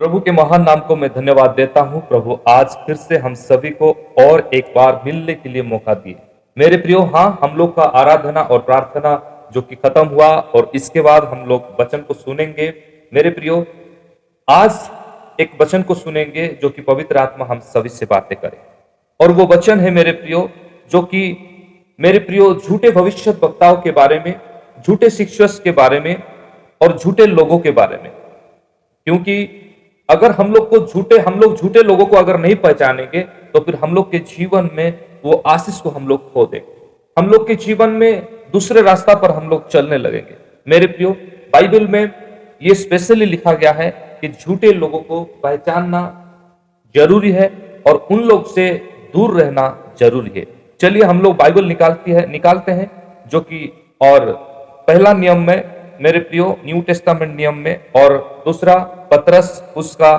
प्रभु के महान नाम को मैं धन्यवाद देता हूँ। प्रभु, आज फिर से हम सभी को और एक बार मिलने के लिए मौका दिए। मेरे प्रियो हाँ हम लोग का आराधना और प्रार्थना जो कि खत्म हुआ और इसके बाद हम लोग वचन को सुनेंगे। मेरे प्रियो, आज एक वचन को सुनेंगे जो कि पवित्र आत्मा हम सभी से बातें करे। और वो वचन है, मेरे प्रियो, जो कि मेरे प्रियो, झूठे भविष्य वक्ताओं के बारे में, झूठे शिक्षक के बारे में और झूठे लोगों के बारे में। क्योंकि अगर हम लोग को झूठे, हम लोग झूठे लोगों को अगर नहीं पहचानेंगे तो फिर हम लोग के जीवन में वो आशीष को हम लोग खो देंगे। हम लोग के जीवन में दूसरे रास्ता पर हम लोग चलने लगेंगे। मेरे प्रियो, बाइबल में ये स्पेशली लिखा गया है कि झूठे लोगों को पहचानना ज़रूरी है और उन लोग से दूर रहना ज़रूरी है। चलिए हम लोग बाइबल निकालती है, निकालते हैं, जो कि और पहला नियम में मेरे प्रियो, न्यू टेस्टामेंट नियम में और दूसरा पत्रस, उसका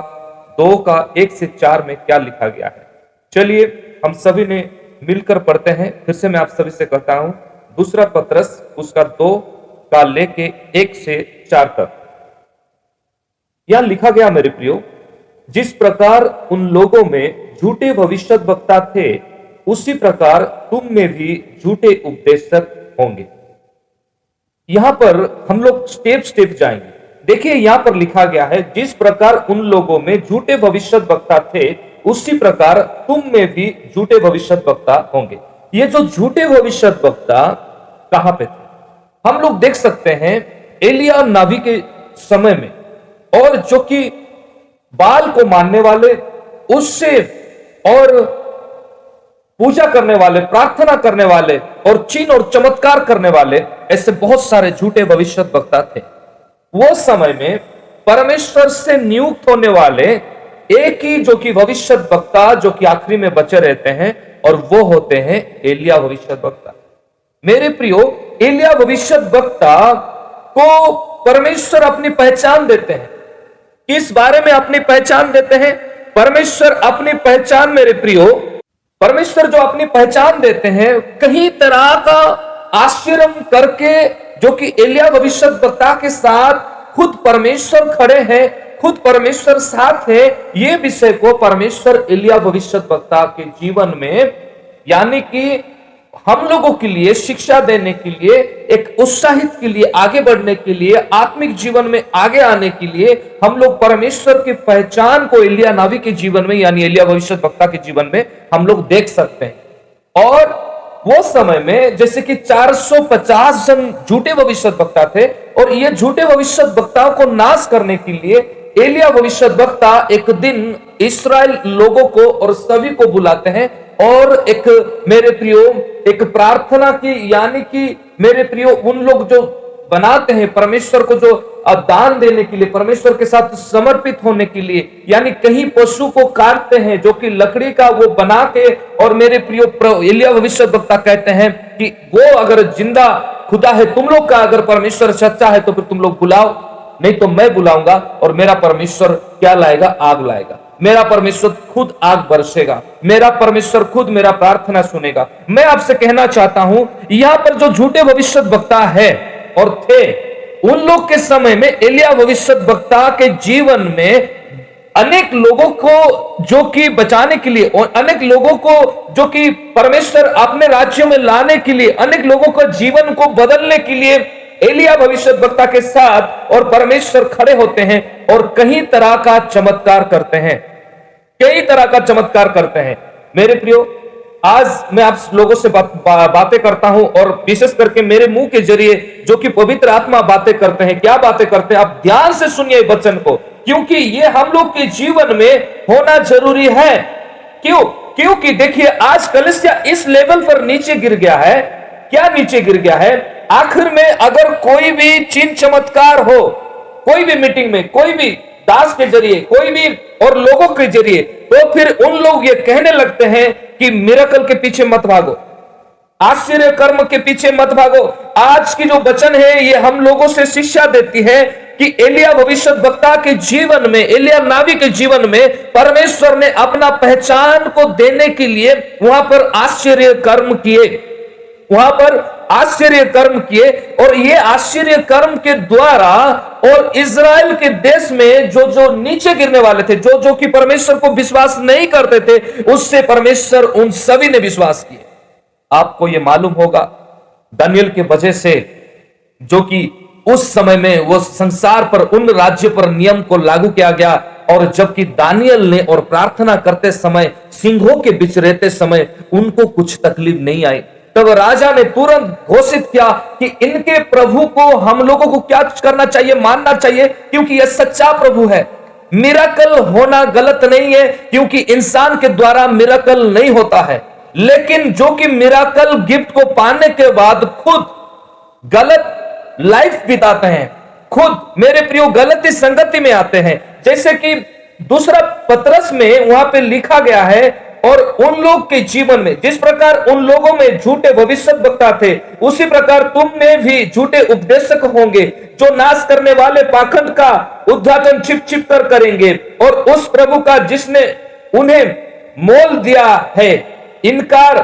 दो का एक से चार में क्या लिखा गया है? चलिए, हम सभी ने मिलकर पढ़ते हैं। फिर से मैं आप सभी से कहता हूँ, दूसरा पत्रस, उसका दो का लेके एक से चार तक। यहाँ लिखा गया, मेरे प्रियो, जिस प्रकार उन लोगों में झूठे भविष्य वक्ता थे, उसी प्रकार तुम में भी झूठे उपदेशक होंगे। यहाँ पर हम लोग स्टेप स्टेप जाएँगे। देखिए, यहाँ पर लिखा गया है, जिस प्रकार उन लोगों में झूठे भविष्य वक्ता थे, उसी प्रकार तुम में भी झूठे भविष्य वक्ता होंगे। ये जो झूठे भविष्य वक्ता कहाँ पे थे? हम लोग देख सकते हैं, एलिया नावी के समय में, और जो कि बाल को मानने वाले, उससे और पूजा करने वाले, प्रार्थना करने वाले और चीन और चमत्कार करने वाले, ऐसे बहुत सारे झूठे भविष्य वक्ता थे। वो समय में परमेश्वर से नियुक्त होने वाले एक ही जो कि भविष्य वक्ता, जो कि आखिरी में बचे रहते हैं और वो होते हैं एलिया भविष्य वक्ता। मेरे प्रियो, एलिया भविष्य वक्ता को परमेश्वर अपनी पहचान देते हैं। किस बारे में अपनी पहचान देते हैं? परमेश्वर अपनी पहचान, मेरे प्रियो परमेश्वर जो अपनी पहचान देते हैं, कहीं तरह का आश्चर्य करके, जो कि एलिया भविष्य वक्ता के साथ खुद परमेश्वर खड़े हैं, खुद परमेश्वर साथ है, ये विषय को परमेश्वर एलिया भविष्य वक्ता के जीवन में, यानी कि हम लोगों के लिए, शिक्षा देने के लिए, एक उत्साहित के लिए, आगे बढ़ने के लिए, आत्मिक जीवन में आगे आने के लिए हम लोग परमेश्वर की पहचान को एलिया नावी के जीवन में, यानी एलिया भविष्य वक्ता के जीवन में हम लोग देख सकते हैं। और वो समय में जैसे कि 450 जन झूठे भविष्य वक्ता थे, और ये झूठे भविष्य वक्ताओं को नाश करने के लिए एलिया भविष्य वक्ता एक दिन इसराइल लोगों को और सभी को बुलाते हैं और एक मेरे प्रियो, एक प्रार्थना की, यानी कि मेरे प्रियो, उन लोग जो बनाते हैं, परमेश्वर को जो दान देने के लिए, परमेश्वर के साथ समर्पित होने के लिए, यानी कहीं पशु को काटते हैं, जो कि लकड़ी का वो बना के, और मेरे प्रियो भविष्य वक्ता कहते हैं कि वो अगर ज़िंदा खुदा है, तुम लोग का अगर परमेश्वर सच्चा है तो फिर तुम लोग बुलाओ, नहीं तो मैं बुलाऊँगा, और मेरा परमेश्वर क्या लाएगा? आग लाएगा। मेरा परमेश्वर खुद आग बरसेगा। मेरा परमेश्वर खुद मेरा प्रार्थना सुनेगा। मैं आपसे कहना चाहता हूँ, यहाँ पर जो झूठे भविष्य वक्ता है और थे, उन लोग के समय में एलिया भविष्य वक्ता के जीवन में अनेक लोगों को जो कि बचाने के लिए और अनेक लोगों को जो कि परमेश्वर अपने राज्यों में लाने के लिए, अनेक लोगों का जीवन को बदलने के लिए एलिया भविष्य वक्ता के साथ और परमेश्वर खड़े होते हैं और कहीं तरह का चमत्कार करते हैं। कई तरह का चमत्कार करते हैं। मेरे प्रियो आज मैं आप लोगों से बात, बा, बातें करता हूँ और विशेष करके मेरे मुँह के ज़रिए जो कि पवित्र आत्मा बातें करते हैं क्या बातें करते हैं आप ध्यान से सुनिए वचन को क्योंकि ये हम लोग के जीवन में होना ज़रूरी है। क्यों? क्योंकि देखिए आज कलिसिया इस लेवल पर नीचे गिर गया है। क्या नीचे गिर गया है? आखिर में अगर कोई भी चिन्ह चमत्कार हो कोई भी मीटिंग में कोई भी दास के ज़रिए, कोई भी और लोगों के ज़रिए तो फिर उन लोग ये कहने लगते हैं कि मिराकल के पीछे मत भागो। आश्चर्य कर्म के पीछे मत भागो। आज की जो वचन है, ये हम लोगों से शिक्षा देती है कि एलिया भविष्य वक्ता के जीवन में, एलिया नावी के जीवन में, परमेश्वर ने अपना पहचान को देने के लिए वहाँ पर आश्चर्य कर्म किए। वहाँ पर आश्चर्य कर्म किए और ये आश्चर्य कर्म के द्वारा और इज़राइल के देश में जो जो नीचे गिरने वाले थे, जो जो कि परमेश्वर को विश्वास नहीं करते थे, उससे परमेश्वर उन सभी ने विश्वास किए। आपको यह मालूम होगा, दानियल के वजह से जो कि उस समय में वो संसार पर, उन राज्य पर नियम को लागू किया गया और जबकि दानियल ने और प्रार्थना करते समय, सिंहों के बीच रहते समय उनको कुछ तकलीफ़ नहीं आई। तब राजा ने तुरंत घोषित किया कि इनके प्रभु को हम लोगों को क्या करना चाहिए, मानना चाहिए, क्योंकि यह सच्चा प्रभु है। मिराकल होना गलत नहीं है, क्योंकि इंसान के द्वारा मिराकल नहीं होता है। लेकिन जो कि मिराकल गिफ्ट को पाने के बाद खुद गलत लाइफ बिताते हैं। खुद, मेरे प्रियो, गलती संगति में आते हैं। जैसे कि दूसरा पत्रस में वहाँ पे लिखा गया है और उन लोग के जीवन में, जिस प्रकार उन लोगों में झूठे भविष्य वक्ता थे, उसी प्रकार तुम में भी झूठे उपदेशक होंगे, जो नाश करने वाले पाखंड का उद्घाटन छिप छिप कर करेंगे, और उस प्रभु का जिसने उन्हें मोल दिया है, इनकार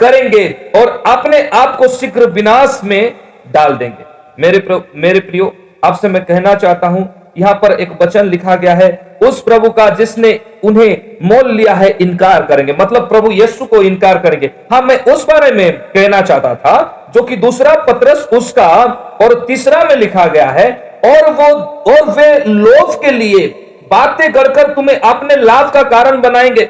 करेंगे और अपने आप को शीघ्र विनाश में डाल देंगे। मेरे मेरे प्रियो, आपसे मैं कहना चाहता हूँ, यहाँ पर एक वचन लिखा गया है उस प्रभु का जिसने उन्हें मोल लिया है, इनकार करेंगे। मतलब प्रभु यीशु को इनकार करेंगे। हाँ मैं उस बारे में कहना चाहता था, जो कि दूसरा पत्रस उसका और तीसरा में लिखा गया है, और वो, और वे लोभ के लिए बातें कर तुम्हें अपने लाभ का कारण बनाएँगे।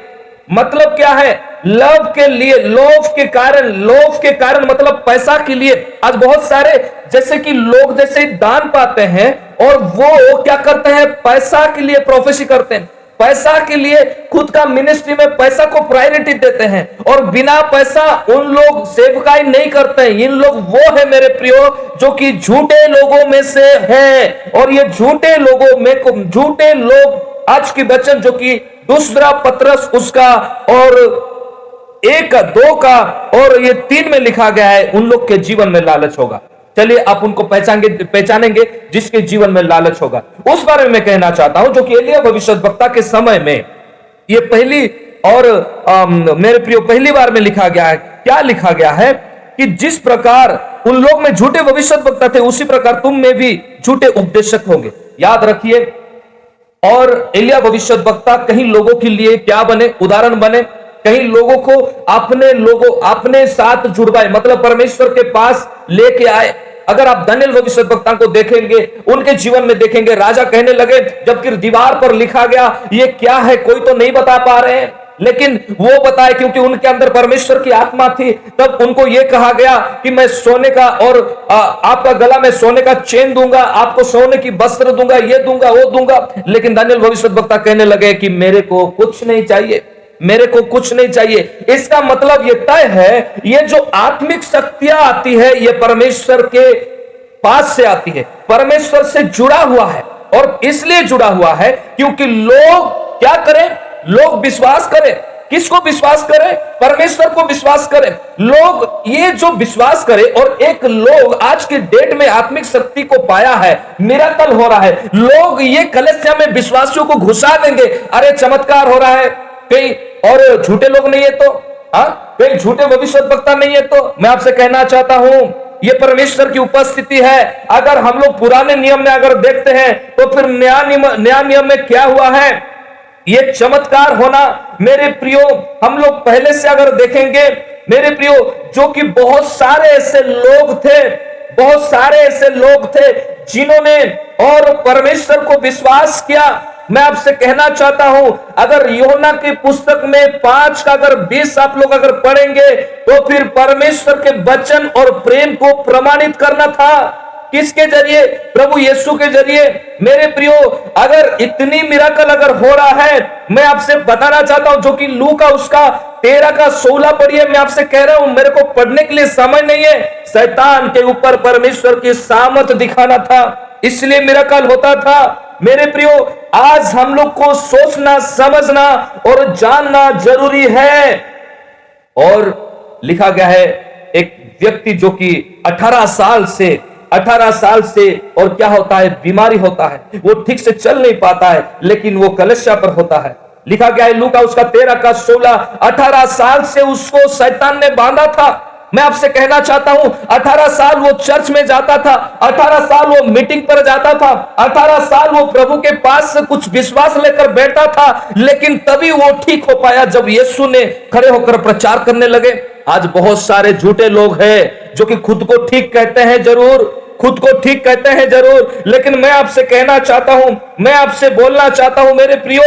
मतलब क्या है? लव के लिए, लोभ के कारण, लोभ के कारण मतलब पैसा के लिए। आज बहुत सारे, जैसे कि लोग जैसे दान पाते हैं और वो क्या करते हैं? पैसा के लिए प्रोफेसी करते हैं। पैसा के लिए खुद का मिनिस्ट्री में पैसा को प्रायोरिटी देते हैं। और बिना पैसा उन लोग सेवकाई नहीं करते हैं। इन लोग वो है मेरे प्रियो, जो कि झूठे लोगों में से है। और ये झूठे लोगों में झूठे लोग आज की बचन जो कि दूसरा पत्रस उसका और एक दो का और ये तीन में लिखा गया है उन लोग के जीवन में लालच होगा। चलिए आप उनको पहचानेंगे पहचानेंगे जिसके जीवन में लालच होगा। उस बारे में कहना चाहता हूँ जो कि एलिया भविष्य वक्ता के समय में ये पहली और आ, मेरे प्रियो पहली बार में लिखा गया है। क्या लिखा गया है कि जिस प्रकार उन लोग में झूठे भविष्य वक्ता थे उसी प्रकार तुम में भी झूठे उपदेशक होंगे। याद रखिए और एलिया भविष्य वक्ता कहीं लोगों के लिए क्या बने? उदाहरण बने। कहीं लोगों को अपने लोगों, अपने साथ जुड़वाए। मतलब परमेश्वर के पास लेके आए। अगर आप धनिल भविष्य वक्ता को देखेंगे, उनके जीवन में देखेंगे, राजा कहने लगे, जबकि दीवार पर लिखा गया, ये क्या है? कोई तो नहीं बता पा रहे हैं। लेकिन वो बताए क्योंकि उनके अंदर परमेश्वर की आत्मा थी तब उनको यह कहा गया कि मैं सोने का और आ, आपका गला में सोने का चेन दूँगा आपको सोने की वस्त्र दूँगा ये दूँगा वो दूँगा। लेकिन दानियल भविष्य वक्ता कहने लगे कि मेरे को कुछ नहीं चाहिए मेरे को कुछ नहीं चाहिए। इसका मतलब यह तय है ये जो आत्मिक शक्तियाँ आती है ये परमेश्वर के पास से आती है। परमेश्वर से जुड़ा हुआ है और इसलिए जुड़ा हुआ है क्योंकि लोग क्या करें? लोग विश्वास करें। किसको विश्वास करें? परमेश्वर को विश्वास करें। लोग ये जो विश्वास करें, और एक लोग आज के डेट में आत्मिक शक्ति को पाया है मिराकल हो रहा है। लोग ये कलस्या में विश्वासियों को घुसा देंगे। अरे चमत्कार हो रहा है। कई और झूठे लोग नहीं है तो? हाँ? कोई झूठे भविष्य वक्ता नहीं है तो? मैं आपसे कहना चाहता हूँ, ये परमेश्वर की उपस्थिति है। अगर हम लोग पुराने नियम में अगर देखते हैं तो फिर नया नियम नया नियम में क्या हुआ है? ये चमत्कार होना मेरे प्रियो, हम लोग पहले से अगर देखेंगे, मेरे प्रियो, जो कि बहुत सारे ऐसे लोग थे, बहुत सारे ऐसे लोग थे, जिन्होंने और परमेश्वर को विश्वास किया। मैं आपसे कहना चाहता हूँ, अगर योना की पुस्तक में पाँच का अगर बीस आप लोग अगर पढ़ेंगे तो फिर परमेश्वर के वचन और प्रेम को प्रमाणित करना था। किसके ज़रिए? प्रभु यीशु के ज़रिए। मेरे प्रियो, अगर इतनी मिराकल अगर हो रहा है, मैं आपसे बताना चाहता हूँ, जो कि लू का उसका, तेरह का सोलह पढ़िए, मैं आपसे कह रहा हूँ, मेरे को पढ़ने के लिए समय नहीं है। शैतान के ऊपर परमेश्वर की सामर्थ दिखाना था, इसलिए मिराकल होता था। मेरे प्रियो, आज हम लोग को सोचना, समझना और जानना ज़रूरी है। और लिखा गया है, एक व्यक्ति जो कि 18 साल से 18 साल से और क्या होता है? बीमारी होता है। वो ठीक से चल नहीं पाता है, लेकिन वो कलशा पर होता है। लिखा गया है लू का उसका तेरह का सोलह। अठारह साल से उसको शैतान ने बांधा था। मैं आपसे कहना चाहता हूँ 18 साल वो चर्च में जाता था 18 साल वो मीटिंग पर जाता था 18 साल वो प्रभु के पास कुछ विश्वास लेकर बैठता था, लेकिन तभी वो ठीक हो पाया जब यीशु ने खड़े होकर प्रचार करने लगे। आज बहुत सारे झूठे लोग हैं जो कि खुद को ठीक कहते हैं ज़रूर, खुद को ठीक कहते हैं ज़रूर, लेकिन मैं आपसे कहना चाहता हूँ, मैं आपसे बोलना चाहता हूँ, मेरे प्रियो,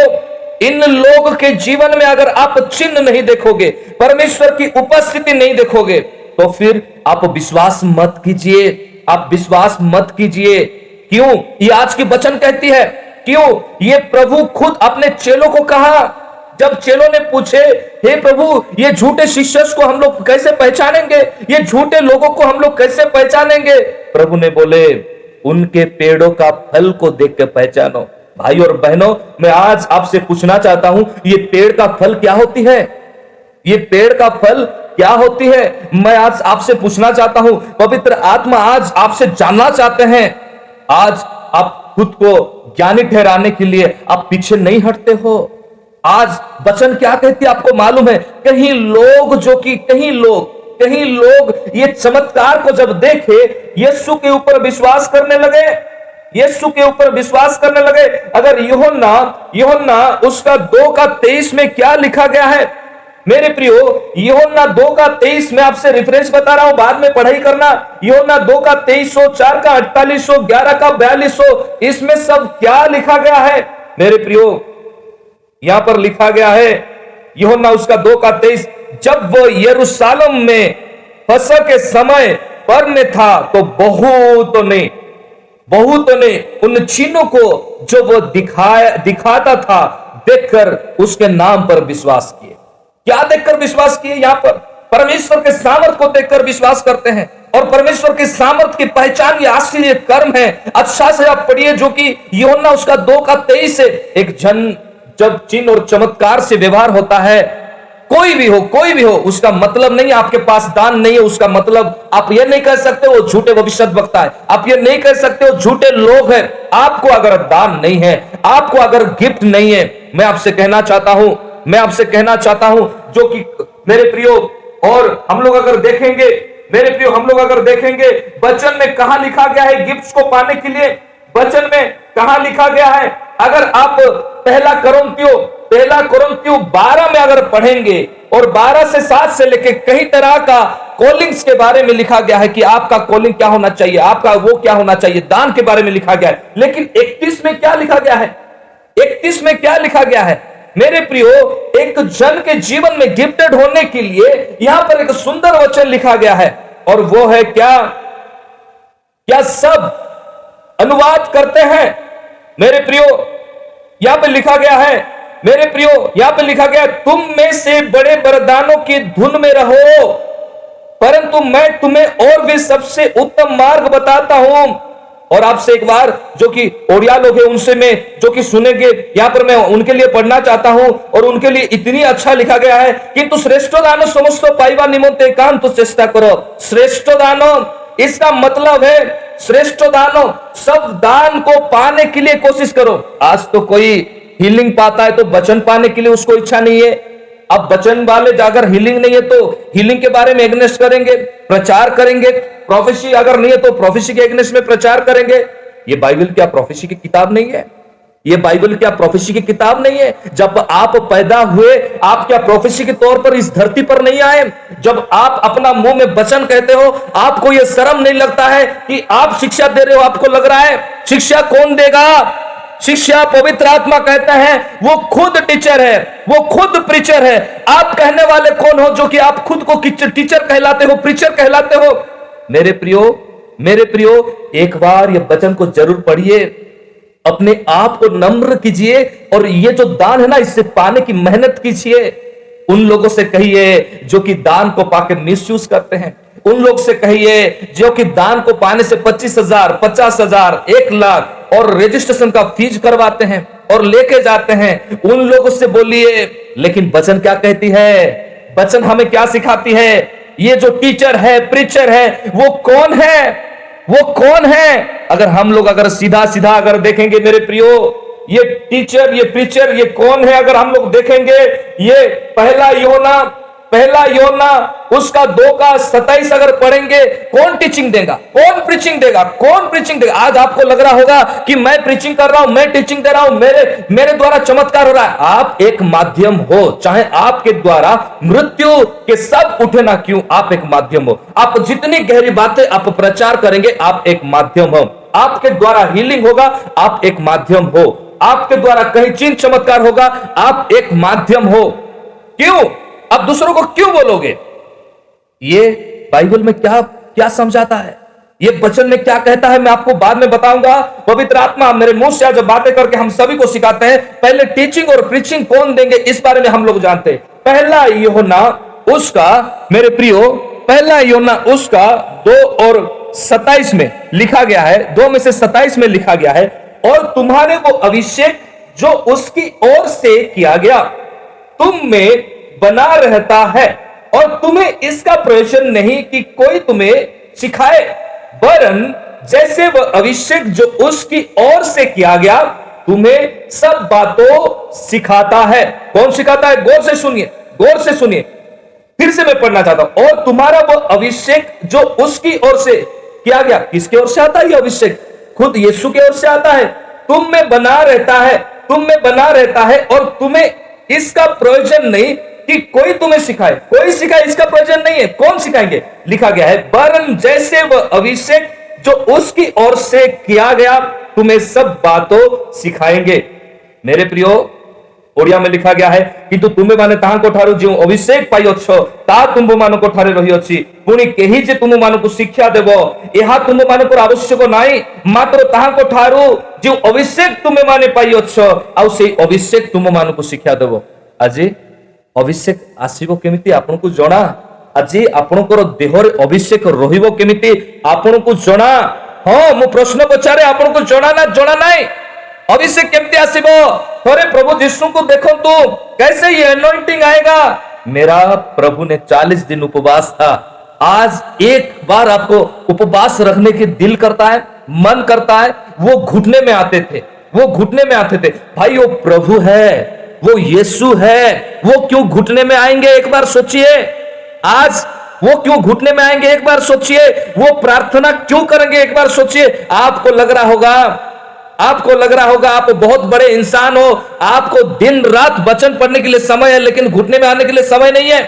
इन लोग के जीवन में अगर आप चिन्ह नहीं देखोगे, परमेश्वर की उपस्थिति नहीं देखोगे तो फिर आप विश्वास मत कीजिए, आप विश्वास मत कीजिए। क्यों? ये आज की वचन कहती है। क्यों? ये प्रभु खुद अपने चेलों को कहा। जब चेलों ने पूछे, हे प्रभु, ये झूठे शिष्य को हम लोग कैसे पहचानेंगे? ये झूठे लोगों को हम लोग कैसे पहचानेंगे? प्रभु ने बोले, उनके पेड़ों का फल को देख के पहचानो। भाई और बहनों, मैं आज आपसे पूछना चाहता हूँ, ये पेड़ का फल क्या होती है? ये पेड़ का फल क्या होती है? मैं आज आपसे पूछना चाहता हूँ। पवित्र आत्मा आज आपसे जानना चाहते हैं। आज आप खुद को ज्ञानी ठहराने के लिए आप पीछे नहीं हटते हो। आज वचन क्या कहती है आपको मालूम है? कहीं लोग जो कि, कहीं लोग कहीं लोग ये चमत्कार को जब देखे, यीशु के ऊपर विश्वास करने लगे। यीशु के ऊपर विश्वास करने लगे। अगर योहन्ना योहन्ना उसका दो का तेईस में क्या लिखा गया है? मेरे प्रियो योना दो का तेईस, में आपसे रिफरेंस बता रहा हूँ, बाद में पढ़ाई करना। योना दो का तेईस सौ, चार का अड़तालीस सौ, ग्यारह का बयालीस सौ, इसमें सब क्या लिखा गया है? मेरे प्रियो, यहाँ पर लिखा गया है योना उसका दो का तेईस, जब वो यरूशलेम में फ़सल के समय पर में था तो बहुत ने बहुत ने उन चिन्हों को जो वो दिखाया, दिखाता था, देखकर उसके नाम पर विश्वास किए। क्या देखकर विश्वास किए यहाँ पर। परमेश्वर के सामर्थ को देखकर विश्वास करते हैं और परमेश्वर के सामर्थ की पहचान ये आश्चर्य कर्म है। अच्छा से आप पढ़िए जो कि योना उसका दो का तेईस से एक जन जब चिन्ह और चमत्कार से व्यवहार होता है, कोई भी हो, कोई भी हो, उसका मतलब नहीं, आपके पास दान नहीं है, उसका मतलब आप ये नहीं कह सकते वो झूठे भविष्य वक्ता है। आप ये नहीं कह सकते वो झूठे लोग हैं। आपको अगर दान नहीं है, आपको अगर गिफ्ट नहीं है, मैं आपसे कहना चाहता हूँ मैं आपसे कहना चाहता हूँ, जो कि मेरे प्रियो, और हम लोग अगर देखेंगे, मेरे प्रियो, हम लोग अगर देखेंगे बचन में कहा लिखा गया है गिफ्ट्स को पाने के लिए? बचन में कहा लिखा गया है? अगर आप पहला करोंतियो पहला करोंतियो बारह में अगर पढ़ेंगे, और बारह से सात से लेके कई तरह का कॉलिंग्स के बारे में लिखा गया है कि आपका कॉलिंग क्या होना चाहिए, आपका वो क्या होना चाहिए, दान के बारे में लिखा गया है। लेकिन इकतीस में क्या लिखा गया है? इकतीस में क्या लिखा गया है? मेरे प्रियो, एक जन के जीवन में गिफ्टेड होने के लिए यहाँ पर एक सुंदर वचन लिखा गया है। और वो है, क्या क्या सब अनुवाद करते हैं? मेरे प्रियो, यहाँ पर लिखा गया है, मेरे प्रियो, यहाँ पर लिखा गया, तुम में से बड़े वरदानों की धुन में रहो, परंतु मैं तुम्हें और भी सबसे उत्तम मार्ग बताता हूँ। और आपसे एक बार जो कि ओडिया लोग हैं, उनसे मैं जो कि सुनेंगे, यहाँ पर मैं उनके लिए पढ़ना चाहता हूँ और उनके लिए इतनी अच्छा लिखा गया है कि तू श्रेष्ठ दानो समस्त पाइबा निमंत्रण काम तो चेष्टा करो। श्रेष्ठ दानो, इसका मतलब है श्रेष्ठ दानो, सब दान को पाने के लिए कोशिश करो। आज तो कोई हीलिंग पाता है तो वचन पाने के लिए उसको इच्छा नहीं है। अब वचन वाले जाकर हीलिंग नहीं है तो हीलिंग के बारे में एग्नेस्ट करेंगे, प्रचार करेंगे। प्रोफेसी अगर नहीं है तो प्रोफेसी के एग्नेस्ट में प्रचार करेंगे। ये बाइबल क्या प्रोफेसी की किताब नहीं है? ये बाइबल क्या प्रोफेसी की किताब नहीं है? जब आप पैदा हुए, आप क्या प्रोफेसी के तौर पर इस धरती पर नहीं आए? जब आप अपना मुँह में वचन कहते हो, आपको यह शर्म नहीं लगता है कि आप शिक्षा दे रहे हो, आपको लग रहा है, शिक्षा कौन देगा? शिक्षा पवित्र आत्मा कहता है, वो खुद टीचर है, वो खुद प्रीचर है। आप कहने वाले कौन हो जो कि आप खुद को टीचर कहलाते हो प्रीचर कहलाते हो? मेरे प्रियो मेरे प्रियो, एक बार ये वचन को ज़रूर पढ़िए। अपने आप को नम्र कीजिए और ये जो दान है ना, इससे पाने की मेहनत कीजिए। उन लोगों से कहिए जो कि दान को पाकर मिसयूज करते हैं। उन लोग से कहिए जो कि दान को पाने से पच्चीस हज़ार, पचास हज़ार, एक लाख और रजिस्ट्रेशन का फ़ीस करवाते हैं और लेके जाते हैं। उन लोगों से बोलिए, लेकिन वचन क्या कहती है? वचन हमें क्या सिखाती है? ये जो टीचर है प्रीचर है, वो कौन है? वो कौन है? अगर हम लोग अगर सीधा सीधा अगर देखेंगे मेरे प्रियो, ये टीचर ये प्रीचर ये कौन है? अगर हम लोग देखेंगे, ये पहला योना पहला योना, उसका दो का सताइस अगर पढ़ेंगे, कौन टीचिंग देगा? कौन प्रीचिंग देगा? कौन प्रीचिंग देगा? आज आपको लग रहा होगा कि मैं प्रीचिंग कर रहा हूँ, मैं टीचिंग दे रहा हूँ, मेरे मेरे द्वारा चमत्कार हो रहा है। आप एक माध्यम हो, चाहे आपके द्वारा मृत्यु के सब उठे ना क्यों, आप एक माध्यम हो। आप जितनी गहरी बातें आप प्रचार करेंगे, आप एक माध्यम हो। आपके द्वारा हीलिंग होगा, आप एक माध्यम हो। आपके द्वारा कहीं चिन्ह चमत्कार होगा, आप एक माध्यम हो। क्यों? अब दूसरों को क्यों बोलोगे? ये बाइबल में क्या क्या समझाता है? ये वचन में क्या कहता है? मैं आपको बाद में बताऊँगा। पवित्र आत्मा मेरे मुँह से आज बातें करके हम सभी को सिखाते हैं। पहले टीचिंग और प्रीचिंग कौन देंगे? इस बारे में हम लोग जानते हैं। पहला योना, उसका, मेरे प्रियो, पहला योना, उसका दो और सताइस में लिखा गया है। दो में से सताइस में लिखा गया है। और तुम्हारे वो अभिषेक जो उसकी ओर से किया गया। तुम में बना रहता है और तुम्हें इसका प्रयोजन नहीं कि कोई तुम्हें सिखाए। वरन जैसे वह अभिषेक जो उसकी ओर से किया गया, तुम्हें सब बातों सिखाता है। कौन सिखाता है? गौर से सुनिए, गौर से सुनिए। फिर से मैं पढ़ना चाहता हूँ। और तुम्हारा वो अभिषेक जो उसकी ओर से किया गया, किसकी ओर से आता है अभिषेक? खुद यीशु की ओर से आता है। तुम में बना रहता है, तुम में बना रहता है और तुम्हें इसका प्रयोजन नहीं कि कोई तुम्हें सिखाए कोई सिखाए इसका प्रयोजन नहीं है कौन सिखाएंगे लिखा गया है वरन जैसे वह अभिषेक जो उसकी ओर से किया गया तुम्हें सब बातों सिखाएंगे मेरे प्रियो ओडिया में लिखा गया है କିନ୍ତୁ ତୁମେମାନେ ତାହାଙ୍କ ଠାରୁ ଯେଉଁ ଅଭିଷେକ ପାଇଅଛ ତାହା ତୁମ୍ଭମାନଙ୍କ ଠାରେ ରହିଅଛି ପୁଣି କେହି ଯେ ତୁମମାନଙ୍କୁ ଶିକ୍ଷା ଦେବ ଏହା ତୁମମାନଙ୍କର ଆବଶ୍ୟକ ନାହିଁ ମାତ୍ର ତାହାଙ୍କ ଠାରୁ ଯେଉଁ ଅଭିଷେକ ତୁମେମାନେ ପାଇଅଛ ଆଉ ସେଇ ଅଭିଷେକ ତୁମମାନଙ୍କୁ ଶିକ୍ଷା ଦେବ ଆଜି ଅଭିଷେକ ଆସିବ କେମିତି ଆପଣଙ୍କୁ ଜଣା ଆଜି ଆପଣଙ୍କର ଦେହରେ ଅଭିଷେକ ରହିବ କେମିତି ଆପଣଙ୍କୁ ଜଣା ହଁ ମୁଁ ପ୍ରଶ୍ନ ପଚାରେ ଆପଣଙ୍କୁ ଜଣା ନା ଜଣା ନାହିଁ अभिषेक केमती आसीबो थोड़े प्रभु यीशु को देखो तो कैसे ये अनॉइंटिंग आएगा मेरा प्रभु ने 40 दिन उपवास था आज एक बार आपको उपवास रखने की दिल करता है मन करता है वो घुटने में आते थे वो घुटने में आते थे भाई वो प्रभु है वो यीशु है, वो क्यों घुटने में आएँगे? एक बार सोचिए। आज वो क्यों घुटने में आएँगे? एक बार सोचिए। वो प्रार्थना क्यों करेंगे? एक बार सोचिए। आपको लग रहा होगा, आपको लग रहा होगा, आप बहुत बड़े इंसान हो। आपको दिन रात वचन पढ़ने के लिए समय है, लेकिन घुटने में आने के लिए समय नहीं है।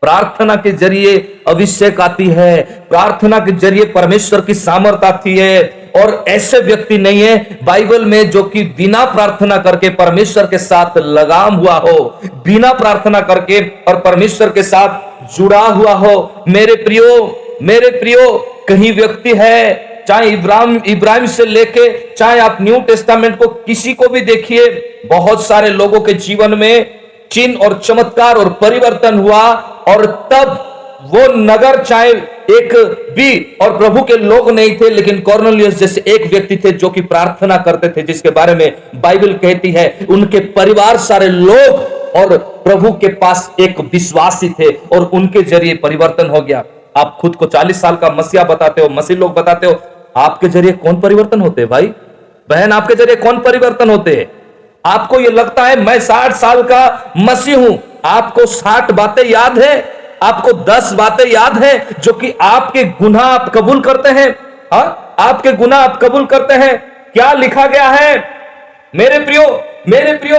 प्रार्थना के ज़रिए अभिषेक आती है। प्रार्थना के ज़रिए परमेश्वर की सामर्थ आती है। और ऐसे व्यक्ति नहीं है बाइबल में जो कि बिना प्रार्थना करके परमेश्वर के साथ लगाम हुआ हो, बिना प्रार्थना करके और परमेश्वर के साथ जुड़ा हुआ हो। मेरे प्रियो मेरे प्रियो, कहीं व्यक्ति है, चाहे इब्राहिम इब्राहिम से लेके, चाहे आप न्यू टेस्टामेंट को किसी को भी देखिए, बहुत सारे लोगों के जीवन में चिन्ह और चमत्कार और परिवर्तन हुआ और तब वो नगर चाहे एक भी और प्रभु के लोग नहीं थे, लेकिन कॉर्नलियस जैसे एक व्यक्ति थे जो कि प्रार्थना करते थे, जिसके बारे में बाइबल कहती है, उनके परिवार सारे लोग और प्रभु के पास एक विश्वासी थे और उनके ज़रिए परिवर्तन हो गया। आप खुद को 40 साल का मसीहा बताते हो, मसीह लोग बताते हो, आपके ज़रिए कौन परिवर्तन होते हैं भाई? बहन, आपके ज़रिए कौन परिवर्तन होते हैं? आपको ये लगता है मैं साठ साल का मसीह हूँ, आपको साठ बातें याद है? आपको दस बातें याद है जो कि आपके गुनाह आप कबूल करते हैं। हा? आपके गुनाह आप कबूल करते हैं। क्या लिखा गया है? मेरे प्रियो मेरे प्रियो,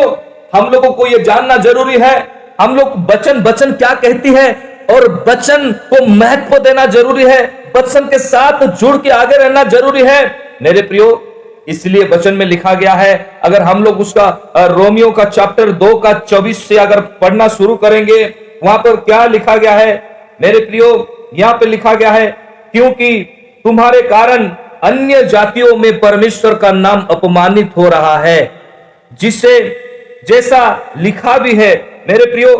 हम लोगों को यह जानना ज़रूरी है। हम लोग बचन बचन क्या कहती है? और बचन को महत्व देना ज़रूरी है। बचन के साथ जुड़ के आगे रहना ज़रूरी है। मेरे प्रियो, इसलिए वचन में लिखा गया है, अगर हम लोग उसका रोमियो का चैप्टर दो का चौबीस से अगर पढ़ना शुरू करेंगे वहाँ पर क्या लिखा गया है? मेरे प्रियो, यहाँ पे लिखा गया है, क्योंकि तुम्हारे कारण अन्य जातियों में परमेश्वर का नाम अपमानित हो रहा है। जिसे जैसा लिखा भी है, मेरे प्रियो,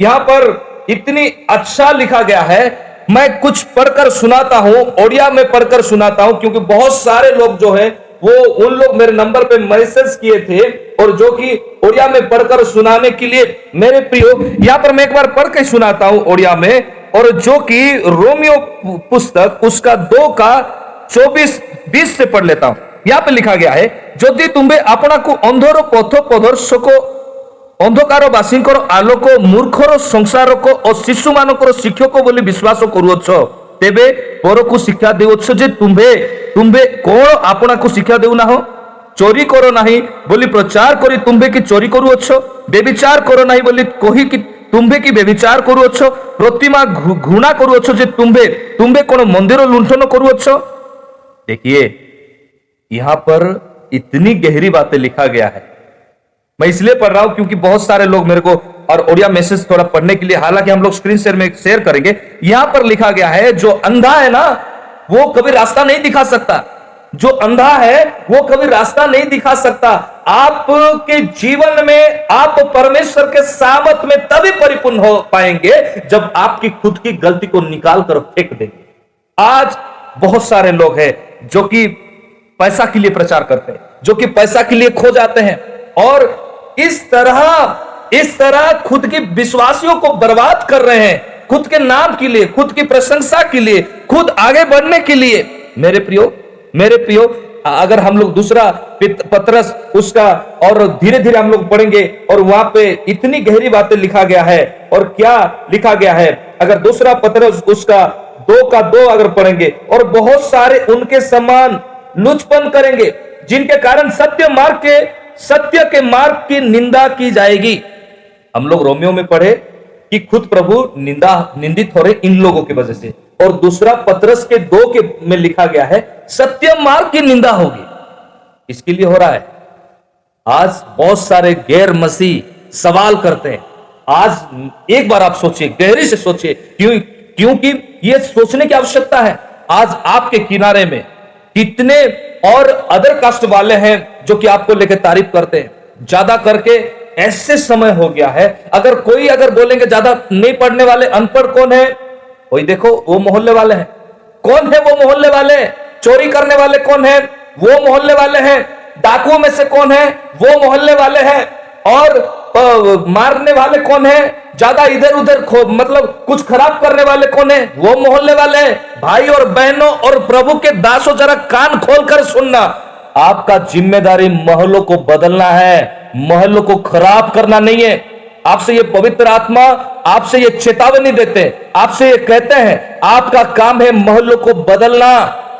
यहाँ पर इतनी अच्छा लिखा गया है। मैं कुछ पढ़कर सुनाता हूँ, ओडिया में पढ़कर सुनाता हूँ, क्योंकि बहुत सारे लोग जो है वो उन लोग मेरे नंबर पे मैसेज किए थे और जो कि ओडिया में पढ़कर सुनाने के लिए मेरे प्रियो, यहाँ पर मैं एक बार पढ़ के सुनाता हूँ ओडिया में, और जो कि रोमियो पुस्तक, उसका दो का चौबीस, बीस से पढ़ लेता हूँ। यहाँ पे लिखा गया है যদি তুমি আপনার অন্ধর পথ প্রদর্শক अंधकार वासी আলোক মূর্খর সংসারক ও শিশু মানকর শিক্ষক বলে विश्वास করুছ ତେବେ ପରକୁ ଶିକ୍ଷା ଦେଉଅଛ ଯେ ତୁମ୍ଭେ ତୁମ୍ଭେ କଣ ଆପଣାକୁ ଶିକ୍ଷା ଦେଉନାହ ଚୋରି କର ନାହିଁ ବୋଲି ପ୍ରଚାର କରି ତୁମ୍ଭେ କି ଚୋରି କରୁଅଛ ବେବିଚାର କର ନାହିଁ ବୋଲି କହିକି ତୁମ୍ଭେ କି ବେବିଚାର କରୁଅଛ ପ୍ରତିମା ଘୃ- ଘୃଣା କରୁଅଛ ଯେ ତୁମ୍ଭେ ତୁମ୍ଭେ କଣ ମନ୍ଦିର ଲୁଣ୍ଠନ କରୁଅଛ देखिए यहां पर इतनी गहरी बातें लिखा गया है मैं इसलिए पढ़ रहा हूं क्योंकि बहुत सारे लोग मेरे को और ओडिया मैसेज थोड़ा पढ़ने के लिए, हालाँकि हम लोग स्क्रीन शेयर में शेयर करेंगे, यहाँ पर लिखा गया है, जो अंधा है ना, वो कभी रास्ता नहीं दिखा सकता। जो अंधा है, वो कभी रास्ता नहीं दिखा सकता। आपके जीवन में, आप परमेश्वर के सामत में तभी परिपूर्ण हो पाएँगे, जब आपकी खुद की गलती को निकाल कर फेंक देंगे। आज बहुत सारे लोग हैं, जो कि पैसा के लिए प्रचार करते हैं, जो कि पैसा के लिए खो जाते हैं, और इस तरह इस तरह खुद की विश्वासियों को बर्बाद कर रहे हैं, खुद के नाम के लिए, खुद की प्रशंसा के लिए, खुद आगे बढ़ने के लिए। मेरे प्रियो मेरे प्रियो अगर हम लोग दूसरा पत्रस, उसका और धीरे धीरे हम लोग पढ़ेंगे और वहाँ पे इतनी गहरी बातें लिखा गया है और क्या लिखा गया है, अगर दूसरा पत्रस, उसका दो का दो अगर पढ़ेंगे और बहुत सारे उनके समान लुचपन करेंगे, जिनके कारण सत्य मार्ग के, सत्य के मार्ग की निंदा की जाएगी। हम लोग रोमियो में पढ़े कि खुद प्रभु निंदा, निंदित हो रहे इन लोगों की वजह से। और दूसरा, पत्रस के दो के में लिखा गया है सत्य मार्ग की निंदा होगी। इसके लिए हो रहा है, आज बहुत सारे गैर मसीह सवाल करते हैं। आज एक बार आप सोचिए, गहरी से सोचिए, क्यों, क्योंकि यह सोचने की आवश्यकता है। आज आपके किनारे में कितने और अदर कास्ट वाले हैं जो कि आपको लेकर तारीफ़ करते हैं। ज़्यादा करके ऐसे समय हो गया है, अगर कोई अगर बोलेंगे, ज़्यादा नहीं पढ़ने वाले अनपढ़ कौन है? वही देखो, वो मोहल्ले वाले हैं। कौन है वो मोहल्ले वाले? चोरी करने वाले कौन है? वो मोहल्ले वाले हैं। डाकुओं में से कौन है? वो मोहल्ले वाले हैं। और मारने वाले कौन है? ज़्यादा इधर उधर मतलब कुछ खराब करने वाले कौन है? वो मोहल्ले वाले हैं। भाई और बहनों और प्रभु के दासों, जरा कान खोलकर सुनना। आपका ज़िम्मेदारी महलों को बदलना है। महलों को खराब करना नहीं है। आपसे ये पवित्र आत्मा, आपसे ये चेतावनी देते आपसे ये कहते हैं, आपका काम है महलों को बदलना।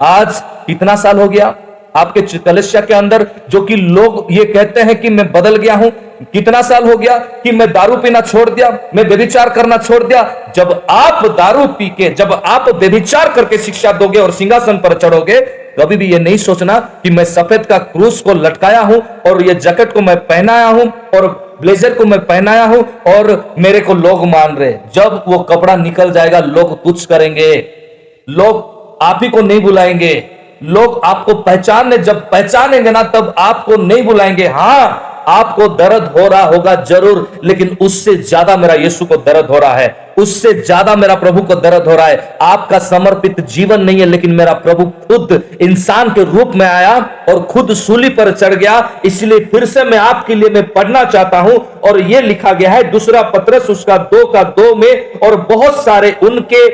आज कितना साल हो गया, आपके कलेशिया के अंदर जो कि लोग ये कहते हैं कि मैं बदल गया हूँ, कितना साल हो गया कि मैं दारू पीना छोड़ दिया, मैं व्यभिचार करना छोड़ दिया। जब आप दारू पी के जब आप व्यभिचार करके शिक्षा दोगे और सिंहासन पर चढ़ोगे कभी भी ये नहीं सोचना कि मैं सफ़ेद का क्रूस को लटकाया हूँ और ये जैकेट को मैं पहनाया हूँ और ब्लेजर को मैं पहनाया हूँ और मेरे को लोग मान रहे जब वो कपड़ा निकल जाएगा, लोग तुच्छ करेंगे। लोग आप ही को नहीं बुलाएँगे। लोग आपको पहचानने, जब पहचानेंगे ना, तब आपको नहीं बुलाएँगे। हाँ आपको दर्द हो रहा होगा ज़रूर, लेकिन उससे ज़्यादा मेरा यीशु को दर्द हो रहा है। उससे ज़्यादा मेरा प्रभु को दर्द हो रहा है। आपका समर्पित जीवन नहीं है, लेकिन मेरा प्रभु खुद इंसान के रूप में आया और खुद सूली पर चढ़ गया। इसलिए फिर से मैं आपके लिए मैं पढ़ना चाहता हूँ और यह लिखा गया है, दूसरा पत्रस उसका दो का दो में, और बहुत सारे उनके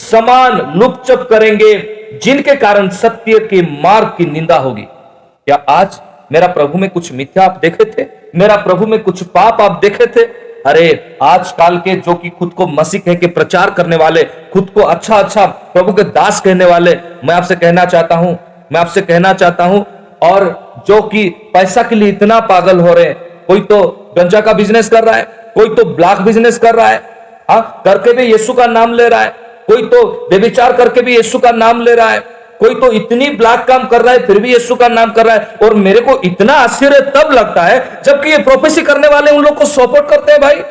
समान लुपचप करेंगे, जिनके कारण सत्य के मार्ग की निंदा होगी। क्या आज मेरा प्रभु में कुछ मिथ्या आप देखे थे, मेरा प्रभु में कुछ पाप आप देखे थे। अरे, आजकल के जो कि खुद को मसीह कह के प्रचार करने वाले, खुद को अच्छा अच्छा प्रभु के दास कहने वाले, मैं आपसे कहना चाहता हूँ, मैं आपसे कहना चाहता हूँ, और जो कि पैसा के लिए इतना पागल हो रहे हैं, कोई तो गंजा का बिज़नेस कर रहा है, कोई तो ब्लैक बिज़नेस कर रहा है हाँ करके भी यीशु का नाम ले रहा है, कोई तो व्यभिचार करके भी यीशु का नाम ले रहा है। कोई तो इतनी ब्लैक काम कर रहा है, फिर भी यीशु का नाम कर रहा है, और मेरे को इतना आश्चर्य तब लगता है जबकि ये प्रोफेसी करने वाले उन लोग को सपोर्ट करते हैं भाई।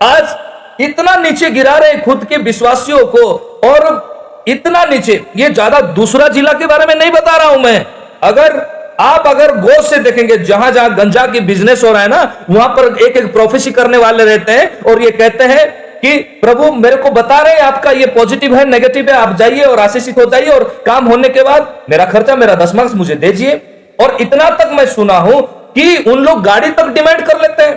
आज इतना नीचे गिरा रहे खुद के विश्वासियों को, और इतना नीचे, ये ज़्यादा दूसरा जिला के बारे में नहीं बता रहा हूँ मैं। अगर आप अगर गौर से देखेंगे, जहाँ जहाँ गंजा की बिज़नेस हो रहा है ना, वहाँ पर एक एक प्रोफेसी करने वाले रहते हैं, और ये कहते हैं कि प्रभु मेरे को बता रहे हैं, आपका ये पॉजिटिव है नेगेटिव है, आप जाइए और आशीषित हो जाइए और काम होने के बाद मेरा खर्चा, मेरा दसमांश मुझे दीजिए। और इतना तक मैं सुना हूँ कि उन लोग गाड़ी तक डिमांड कर लेते हैं।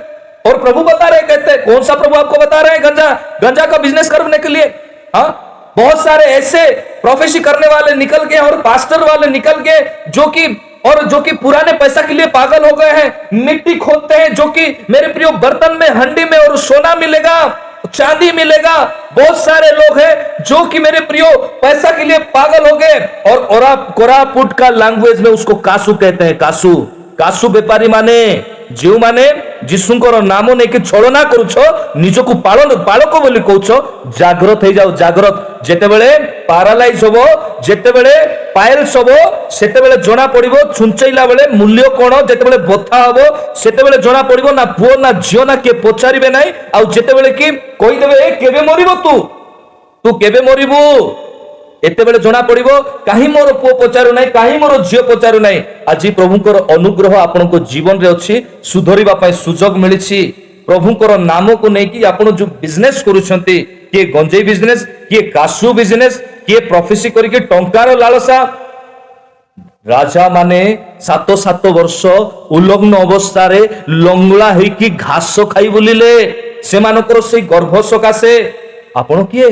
और प्रभु बता रहे कहते हैं, कौन सा प्रभु आपको बता रहे हैं, गंजा गंजा का बिज़नेस करने के लिए? हाँ? बहुत सारे ऐसे प्रोफेसी करने वाले निकल गए और पास्टर वाले निकल गए जो कि, और जो कि पुराने पैसा के लिए पागल हो गए हैं। मिट्टी खोदते हैं जो कि मेरे प्रियो बर्तन में, हंडी में और सोना मिलेगा। चांदी मिलेगा। बहुत सारे लोग हैं जो कि मेरे प्रियो, पैसा के लिए पागल हो गए। और कोरापुट का लैंग्वेज में उसको कासू कहते हैं, कासू। कासू व्यापारी माने। ଯେଉଁମାନେ ଯୀଶୁଙ୍କର ନାମ ନେଇକି ଛଳନା କରୁଛ ନିଜକୁ ପାଳନ ବାଳକ ବୋଲି କହୁଛ ଜାଗ୍ରତ ହେଇଯାଉ ଜାଗ୍ରତ ଯେତେବେଳେ ପାରାଲାଇଜ ହବ ଯେତେବେଳେ ପାଏଲ୍ସ ହବ ସେତେବେଳେ ଜଣା ପଡିବ ଛୁଞ୍ଚେଇଲା ବେଳେ ମୂଲ୍ୟ କଣ ଯେତେବେଳେ ବଥା ହବ ସେତେବେଳେ ଜଣା ପଡିବ ନା ପୁଅ ନା ଝିଅ ନା କିଏ ପଚାରିବେ ନାହିଁ ଆଉ ଯେତେବେଳେ କି କହିଦେବେ "ଏ, କେବେ ମରିବ ତୁ ତୁ କେବେ ମରିବୁ ଏତେବେଳେ ଜଣା ପଡିବ କାହିଁ ମୋର ପୁଅ ପଚାରୁ ନାହିଁ କାହିଁ ମୋର ଝିଅ ପଚାରୁ ନାହିଁ ଆଜି ପ୍ରଭୁଙ୍କର ଅନୁଗ୍ରହ ଆପଣଙ୍କ ଜୀବନରେ ଅଛି ସୁଧରିବା ପାଇଁ ସୁଯୋଗ ମିଳିଛି ପ୍ରଭୁଙ୍କର ନାମକୁ ନେଇକି ଆପଣ ଯୋଉ ବିଜନେସ କରୁଛନ୍ତି କିଏ ଗଞ୍ଜେଇ ବିଜନେସ କିଏ କାଶୁ ବିଜନେସ କିଏ ପ୍ରଫେସି କରିକି ଟଙ୍କାର ଲାଳସା ରାଜା ମାନେ ସାତ ସାତ ବର୍ଷ ଉଲଗ୍ନ ଅବସ୍ଥାରେ ଲଙ୍ଗଳା ହେଇକି ଘାସ ଖାଇ ବୁଲିଲେ ସେମାନଙ୍କର ସେଇ ଗର୍ଭ ସକାଶେ ଆପଣ କିଏ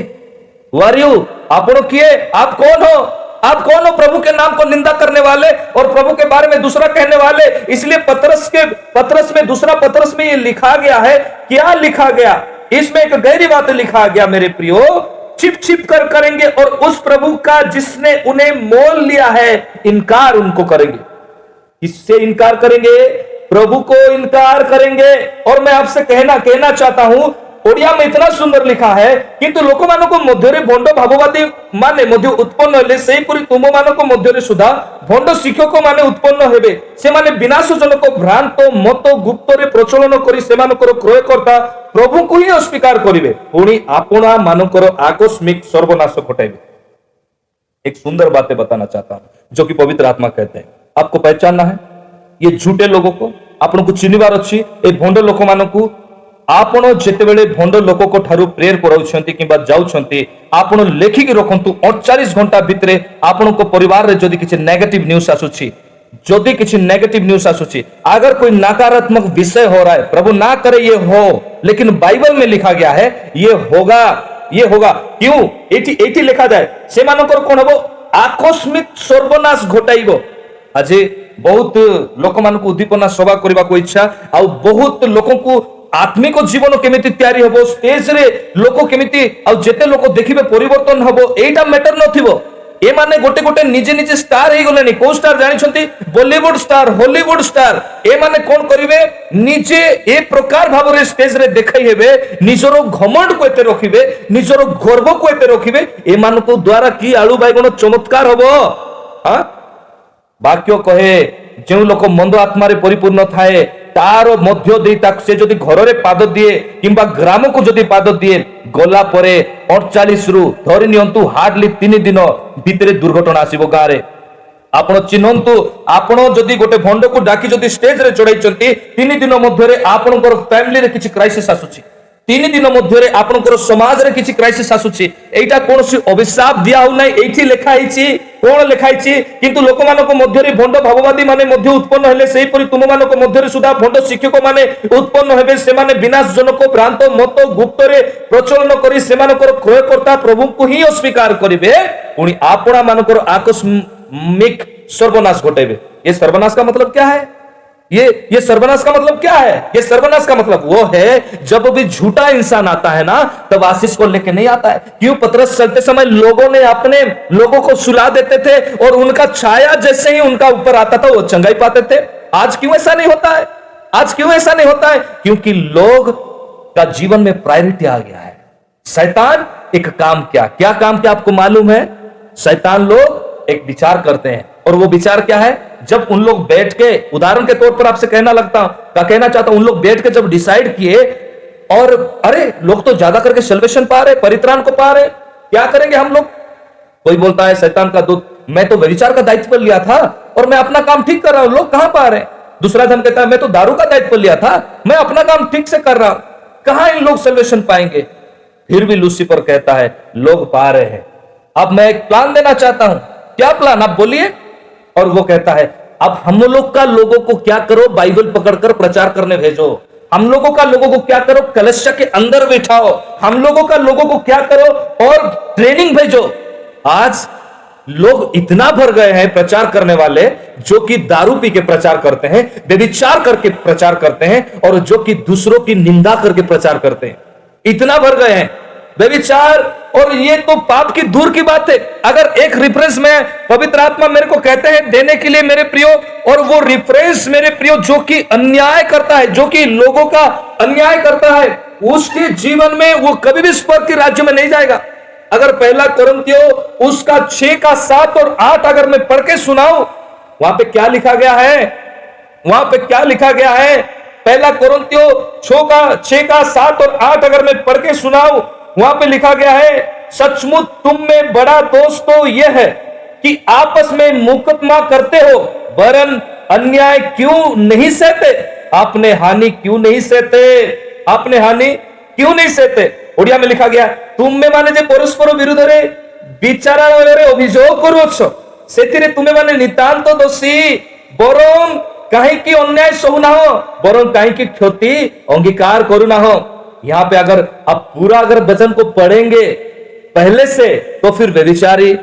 वर यू किए? आप कौन हो? आप कौन हो? प्रभु के नाम को निंदा करने वाले और प्रभु के बारे में दूसरा कहने वाले? इसलिए पत्रस के, पत्रस में, दूसरा पत्रस में ये लिखा गया है। क्या लिखा गया? इसमें एक गहरी बात लिखा गया, मेरे प्रियो। छिप छिप कर करेंगे और उस प्रभु का जिसने उन्हें मोल लिया है, इनकार उनको करेंगे। किससे इनकार करेंगे? प्रभु को इनकार करेंगे। और मैं आपसे कहना कहना चाहता हूँ ओडिया में इतना सुंदर लिखा है କିନ୍ତୁ ଲୋକମାନଙ୍କ ମଧ୍ୟରେ ଭଣ୍ଡ ଭାବବାଦୀ ମାନେ ମଧ୍ୟ ଉତ୍ପନ୍ନ ହେଲେ ସେହିପରି ତୁମ ମାନଙ୍କ ମଧ୍ୟରେ ସୁଦ୍ଧା ଭଣ୍ଡ ଶିକ୍ଷକ ମାନେ ଉତ୍ପନ୍ନ ହେବେ ସେମାନେ ବିନାଶଜନକ ଭ୍ରାନ୍ତ ମତ ଗୁପ୍ତରେ ପ୍ରଚଳନ କରି ସେମାନଙ୍କର କ୍ରୟକର୍ତ୍ତା ପ୍ରଭୁଙ୍କୁ ହିଁ ଅସ୍ୱୀକାର କରିବେ ପୁଣି ଆପଣା ମାନଙ୍କର ଆକସ୍ମିକ ସର୍ବନାଶ ଘଟାଇବେ एक सुंदर बातें बताना चाहता हूं जो कि पवित्र आत्मा कहते हैं आपको पहचानना है ये झूठे लोगों को ଆପଣଙ୍କୁ ଚିହ୍ନିବାର ଅଛି ଏ ଭଣ୍ଡ ଲୋକମାନଙ୍କୁ ଆପଣ ଯେତେବେଳେ ଭଣ୍ଡ ଲୋକଙ୍କ ଠାରୁ ପ୍ରେୟର କରାଉଛନ୍ତି କିମ୍ବା ଯାଉଛନ୍ତି ଆପଣ ଲେଖିକି ରଖନ୍ତୁ ଅଠଚାଳିଶ ଘଣ୍ଟା ଭିତରେ ଆପଣଙ୍କ ପରିବାରରେ ଯଦି କିଛି ନେଗେଟିଭ ନ୍ୟୁଜ ଆସୁଛି ଯଦି କିଛି नेगेटिव न्यूज आसुची अगर कोई नकारात्मक विषय हो रहा है प्रभु ना करे ये हो लेकिन बाइबल में लिखा गया है ये होगा ये होगा क्यों एटी एटी लिखा जाए ସେମାନଙ୍କର କଣ ହବ ଆକସ୍ମିକ ସର୍ବନାଶ ଘଟାଇବ ଆଜି ବହୁତ ଲୋକମାନଙ୍କୁ ଉଦ୍ଦୀପନା ସଭା କରିବାକୁ ଇଚ୍ଛା ଆଉ ବହୁତ ଲୋକଙ୍କୁ ଆତ୍ମିକ ଜୀବନ କେମିତି ତିଆରି ହବ ଷ୍ଟେଜରେ ଲୋକ କେମିତି ଆଉ ଯେତେ ଲୋକ ଦେଖିବେ ପରିବର୍ତ୍ତନ ହବ ଏଇଟା ମ୍ୟାଟର ନଥିବ ଏମାନେ ଗୋଟେ ଗୋଟେ ନିଜେ ନିଜେ ଷ୍ଟାର ହେଇଗଲେଣି କୋଉ ଷ୍ଟାର ଜାଣିଛନ୍ତି ବଲିଉଡ ଷ୍ଟାର ହଲିଉଡ ଷ୍ଟାର ଏମାନେ କଣ କରିବେ ନିଜେ ଏ ପ୍ରକାର ଭାବରେ ଷ୍ଟେଜରେ ଦେଖାଇ ହେବେ ନିଜର ଘମଣ୍ଡକୁ ଏତେ ରଖିବେ ନିଜର ଗର୍ବକୁ ଏତେ ରଖିବେ ଏମାନଙ୍କ ଦ୍ଵାରା କି ଆଳୁ ବାଇଗଣ ଚମତ୍କାର ହବ ହଁ ବାକ୍ୟ କହେ ଯେଉଁ ଲୋକ ମନ୍ଦ ଆତ୍ମାରେ ପରିପୂର୍ଣ୍ଣ ଥାଏ ତାର ମଧ୍ୟ ଦେଇ ତାକୁ ସେ ଯଦି ଘରରେ ପାଦ ଦିଏ କିମ୍ବା ଗ୍ରାମକୁ ଯଦି ପାଦ ଦିଏ ଗଲା ପରେ ଅଠଚାଳିଶ ରୁ ଧରି ନିଅନ୍ତୁ ହାର୍ଡଲି ତିନି ଦିନ ଭିତରେ ଦୁର୍ଘଟଣା ଆସିବ ଗାଁରେ ଆପଣ ଚିହ୍ନନ୍ତୁ ଆପଣ ଯଦି ଗୋଟେ ଭଣ୍ଡକୁ ଡାକି ଯଦି ଷ୍ଟେଜରେ ଚଢାଇଛନ୍ତି ତିନି ଦିନ ମଧ୍ୟରେ ଆପଣଙ୍କର ଫ୍ୟାମିଲିରେ କିଛି କ୍ରାଇସିସ୍ ଆସୁଛି ତିନି ଦିନ ମଧ୍ୟରେ ଆପଣଙ୍କର ସମାଜରେ କିଛି କ୍ରାଇସିସ୍ ଆସୁଛି ଏଇଟା କୌଣସି ଅଭିଶାପ ଦିଆ ହଉନାହିଁ ଏଇଠି ଲେଖା ହେଇଛି କଣ ଲେଖା ହେଇଛି କିନ୍ତୁ ଲୋକମାନଙ୍କ ମଧ୍ୟରେ ଭଣ୍ଡ ଭାବବାଦୀ ମାନେ ମଧ୍ୟ ଉତ୍ପନ୍ନ ହେଲେ ସେହିପରି ତୁମମାନଙ୍କ ମଧ୍ୟରେ ସୁଦ୍ଧା ଭଣ୍ଡ ଶିକ୍ଷକ ମାନେ ଉତ୍ପନ୍ନ ହେବେ ସେମାନେ ବିନାଶଜନକ ଭ୍ରାନ୍ତ ମତ ଗୁପ୍ତରେ ପ୍ରଚଳନ କରି ସେମାନଙ୍କର କ୍ରୟକର୍ତ୍ତା ପ୍ରଭୁଙ୍କୁ ହିଁ ଅସ୍ୱୀକାର କରିବେ ପୁଣି ଆପଣା ମାନଙ୍କର ଆକସ୍ମିକ ସର୍ବନାଶ ଘଟାଇବେ ଏ ସର୍ବନାଶ କା ମତଲବ କ୍ୟା ହେ ये ये सर्वनाश का मतलब क्या है? ये सर्वनाश का मतलब वो है, जब भी झूठा इंसान आता है ना, तब आशीष को लेके नहीं आता है। क्यों? पतरस चलते समय लोगों ने अपने लोगों को सुला देते थे और उनका छाया जैसे ही उनका ऊपर आता था, वो चंगाई पाते थे। आज क्यों ऐसा नहीं होता है? आज क्यों ऐसा नहीं होता है? क्योंकि लोग का जीवन में प्रायोरिटी आ गया है। शैतान एक काम क्या? क्या काम क्या आपको मालूम है? शैतान लोग एक विचार करते हैं। और वो विचार क्या है? जब उन लोग बैठ के, उदाहरण के तौर पर आपसे कहना लगता क्या कहना चाहता, उन लोग बैठ के जब डिसाइड किए, और अरे, लोग तो ज़्यादा करके सेल्वेशन पा रहे, परित्राण को पा रहे, क्या करेंगे हम लोग? कोई बोलता है, शैतान का दूत, मैं तो व्यभिचार का दायित्व लिया था, और मैं अपना काम ठीक कर रहा हूँ, लोग कहाँ पा रहे? दूसरा धन कहता है, मैं तो दारू का दायित्व लिया था, मैं अपना काम ठीक से कर रहा हूँ, कहाँ इन लोग सेल्वेशन पाएँगे? फिर भी लूसीफर कहता है, लोग पा रहे हैं। अब मैं एक प्लान देना चाहता हूँ। क्या प्लान आप बोलिए। और वो कहता है, अब हम लोग का लोगों को क्या करो? बाइबल पकड़कर प्रचार करने भेजो। हम लोगों का लोगों को क्या करो? कलशा के अंदर बैठाओ। हम लोगों का लोगों को क्या करो? और ट्रेनिंग भेजो। आज लोग इतना भर गए हैं प्रचार करने वाले, जो कि दारू पी के प्रचार करते हैं, व्यभिचार करके प्रचार करते हैं, और जो कि दूसरों की निंदा करके प्रचार करते हैं। इतना भर गए हैं। व्यभिचार, और ये तो पाप की दूर की बात है। अगर एक रिफरेंस में पवित्र आत्मा मेरे को कहते हैं, देने के लिए मेरे प्रियो, और वो रिफरेंस मेरे प्रियो जो कि अन्याय करता है, जो कि लोगों का अन्याय करता है, उसके जीवन में वो कभी भी स्वर्ग के राज्य में नहीं जाएगा। अगर पहला कुरंतियो उसका छह का सात और आठ अगर मैं पढ़ के सुनाऊ, वहाँ पे क्या लिखा गया है? वहाँ पे क्या लिखा गया है? पहला कुरंतियो छो का, छह का सात और आठ अगर मैं पढ़ के सुनाऊं वहाँ पे लिखा गया है, सचमुच तुम में बड़ा दोष तो यह है कि आपस में मुकदमा करते हो, वरन अन्याय क्यों नहीं सहते? आपने हानि क्यों नहीं सहते? आपने हानि क्यों नहीं सहते? उड़िया में लिखा गया, तुम में माने जो तुमে মানে যে পরস্পর বিরুদ্ধে বিচারা ভাবে অভিযোগ করুছ সেতিরে তুমি মানে নিতান্ত দোষী বরং কাহিকি অন্যায় সহু নাহ বরং क्षति अंगीकार करू ना हो। यहाँ पे अगर आप पूरा अगर वचन को पढ़ेंगे पहले से तो फिर व्यभिचारी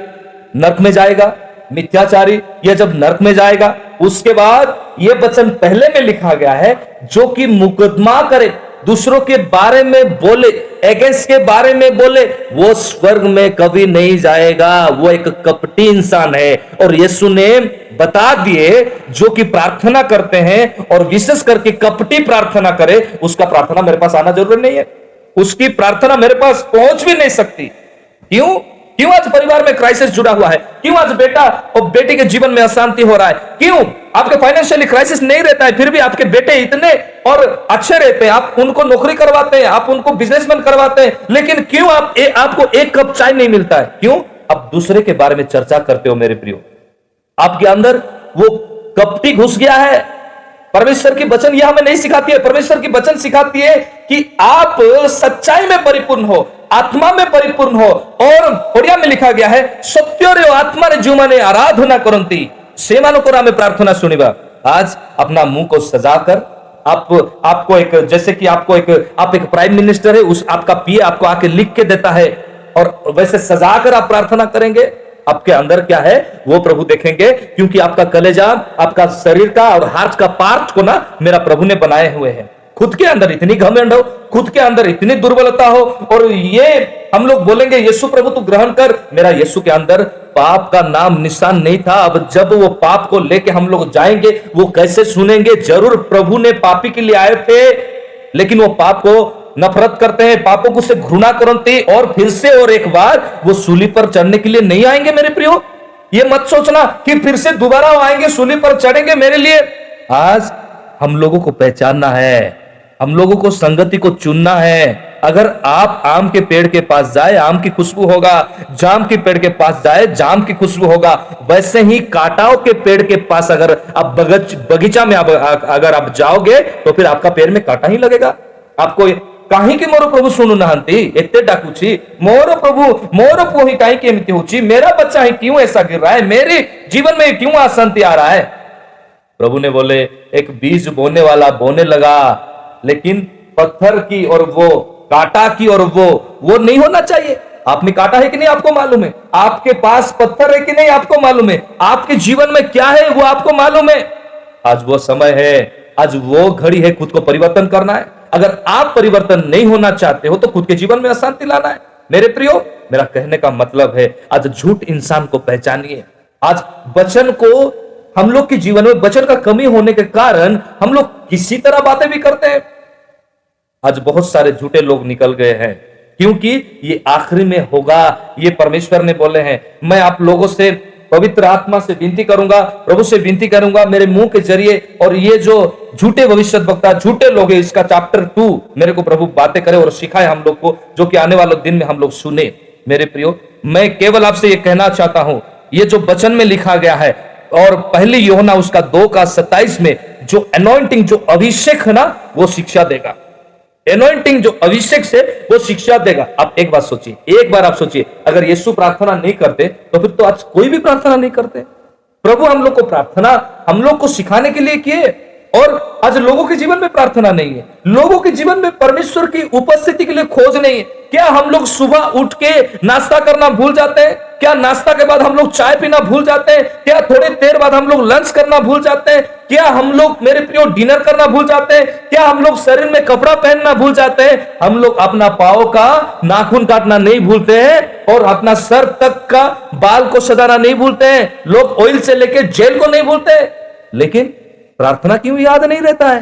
नर्क में जाएगा, मिथ्याचारी यह जब नर्क में जाएगा, उसके बाद यह वचन पहले में लिखा गया है, जो कि मुकदमा करे दूसरों के बारे में बोले एगेंस्ट के बारे में बोले, वो स्वर्ग में कभी नहीं जाएगा। वो एक कपटी इंसान है। और यीशु ने बता दिए, जो कि प्रार्थना करते हैं और विशेष करके कपटी प्रार्थना करे, उसका प्रार्थना मेरे पास आना ज़रूरी नहीं है। उसकी प्रार्थना मेरे पास पहुँच भी नहीं सकती। क्यों? क्यों आज परिवार में क्राइसिस जुड़ा हुआ है? क्यों आज बेटा और बेटी के जीवन में अशांति हो रहा है? क्यों आपके फाइनेंशियली क्राइसिस नहीं रहता है? फिर भी आपके बेटे इतने और अच्छे रहते हैं। आप उनको नौकरी करवाते हैं आप उनको बिजनेसमैन करवाते हैं लेकिन क्यों आप ए, आपको एक कप चाय नहीं मिलता है? क्यों? आप दूसरे के बारे में चर्चा करते हो मेरे प्रियो। आपके अंदर वो कपटी घुस गया है परमेश्वर की वचन यह हमें नहीं सिखाती है, परमेश्वर की वचन सिखाती है कि आप सच्चाई में परिपूर्ण हो, आत्मा में परिपूर्ण हो, और ओडिया में लिखा गया है, सत्य आत्मा रे जो माने आराधना करती। से मानकर हमें प्रार्थना सुनिबा आज अपना मुँह को सजाकर आप, आपको एक, जैसे कि आपको एक, आप एक प्राइम मिनिस्टर है, उस आपका पीए आपको आके लिख के देता है, और वैसे सजा कर आप प्रार्थना करेंगे आपके अंदर क्या है, वो प्रभु देखेंगे, क्योंकि आपका कलेजा, आपका शरीर का और हार्ट का पार्ट को ना मेरा प्रभु ने बनाए हुए हैं। खुद के अंदर इतनी घमंड हो, खुद के अंदर इतनी दुर्बलता हो, और ये हम लोग बोलेंगे, यीशु प्रभु, तू ग्रहण कर। मेरा यीशु के अंदर पाप का नाम निशान नहीं था। अब जब वो पाप को लेके हम लोग जाएँगे, वो कैसे सुनेंगे? ज़रूर प्रभु ने पापी के लिए आए थे, लेकिन वो पाप को नफरत करते हैं पापों को से घृणा करते और फिर से और एक बार वो सूली पर चढ़ने के लिए नहीं आएँगे मेरे प्रियो। ये मत सोचना कि फिर से दोबारा आएँगे सूली पर चढ़ेंगे मेरे लिए। आज हम लोगों को पहचानना है हम लोगों को संगति को चुनना है। अगर आप आम के पेड़ के पास जाए आम की खुशबू होगा। जाम के पेड़ के पास जाए जाम की खुशबू होगा। वैसे ही कांटाओं के पेड़ के पास अगर आप बगच में आप, अगर आप जाओगे तो फिर आपका पेड़ में कांटा ही लगेगा। आपको କାହିଁକି ମୋର ପ୍ରଭୁ ଶୁଣୁନାହାନ୍ତି ଏତେ ଡାକୁଛି ମୋର ପ୍ରଭु ମୋର ପୁଅ ହିଁ କାହିଁକି ଏମିତି ହଉଛି मेरा बच्चा ही क्यों ऐसा गिर रहा है मेरे जीवन में क्यों अशांति आ रहा है प्रभु ने बोले एक बीज बोने वाला बोने लगा लेकिन पत्थर की और वो काटा की और वो वो नहीं होना चाहिए आप में काटा है कि नहीं आपको मालूम है आपके पास पत्थर है कि नहीं आपको मालूम है आपके जीवन में क्या है वो आपको मालूम है आज वो समय है आज वो घड़ी है खुद को परिवर्तन करना है अगर आप परिवर्तन नहीं होना चाहते हो तो खुद के जीवन में अशांति लाना है। मेरे प्रियो, मेरा कहने का मतलब है, आज झूठ इंसान को पहचानिए। आज वचन को, हम लोग के जीवन में वचन का कमी होने के कारण हम लोग किसी तरह बातें भी करते हैं। आज बहुत सारे झूठे लोग निकल गए हैं, क्योंकि ये आखिरी में होगा, ये परमेश्वर ने बोले हैं, मैं आप लोगों से पवित्र आत्मा से विनती करूँगा, प्रभु से विनती करूँगा मेरे मुँह के ज़रिए और ये जो झूठे भविष्य वक्ता, झूठे लोग है, इसका चैप्टर टू मेरे को प्रभु बातें करे और सिखाए हम लोग को, जो कि आने वाले दिन में हम लोग सुने। मेरे प्रियो, मैं केवल आपसे ये कहना चाहता हूँ, ये जो वचन में लिखा गया है, और पहली योना उसका दो का सत्ताईस में, जो अनोइंटिंग जो अभिषेक है ना, वो शिक्षा देगा। एनोइंटिंग जो अभिषेक से वो शिक्षा देगा। आप एक बात सोचिए, एक बार आप सोचिए, अगर यीशु प्रार्थना नहीं करते तो फिर तो आज कोई भी प्रार्थना नहीं करते। प्रभु हम लोग को प्रार्थना हम लोग को सिखाने के लिए किए और आज लोगों के जीवन में प्रार्थना नहीं है। लोगों के जीवन में परमेश्वर की उपस्थिति के लिए खोज नहीं है। क्या हम लोग सुबह उठ के नाश्ता करना भूल जाते हैं? क्या नाश्ता के बाद हम लोग चाय पीना भूल जाते हैं? क्या थोड़ी देर बाद हम लोग लंच करना भूल जाते हैं? क्या हम लोग मेरे प्रियो डिनर करना भूल जाते हैं? क्या हम लोग शरीर में कपड़ा पहनना भूल जाते हैं? हम लोग अपना पाओ का नाखून काटना नहीं भूलते हैं और अपना सर तक का बाल को सजाना नहीं भूलते हैं। लोग ऑयल से लेके जेल को नहीं भूलते लेकिन प्रार्थना क्यों याद नहीं रहता है?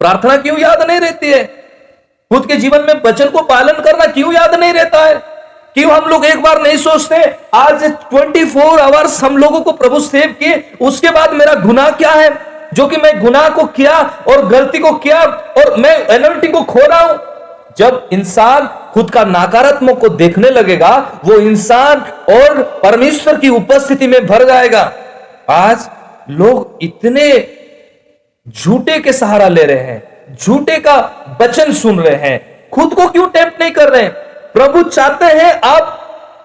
प्रार्थना क्यों याद नहीं रहती है? खुद के जीवन में वचन को पालन करना क्यों याद नहीं रहता है? क्यों हम लोग एक बार नहीं सोचते? आज 24 फोर आवर्स हम लोगों को प्रभु सेव किए, उसके बाद मेरा गुनाह क्या है? जो कि मैं गुनाह को किया और गलती को किया और मैं एनर्टी को खो रहा हूँ। जब इंसान खुद का नकारात्मक को देखने लगेगा, वो इंसान और परमेश्वर की उपस्थिति में भर जाएगा। आज लोग इतने झूठे के सहारा ले रहे हैं, झूठे का वचन सुन रहे हैं। खुद को क्यों टेम्प नहीं कर रहे हैं? प्रभु चाहते हैं आप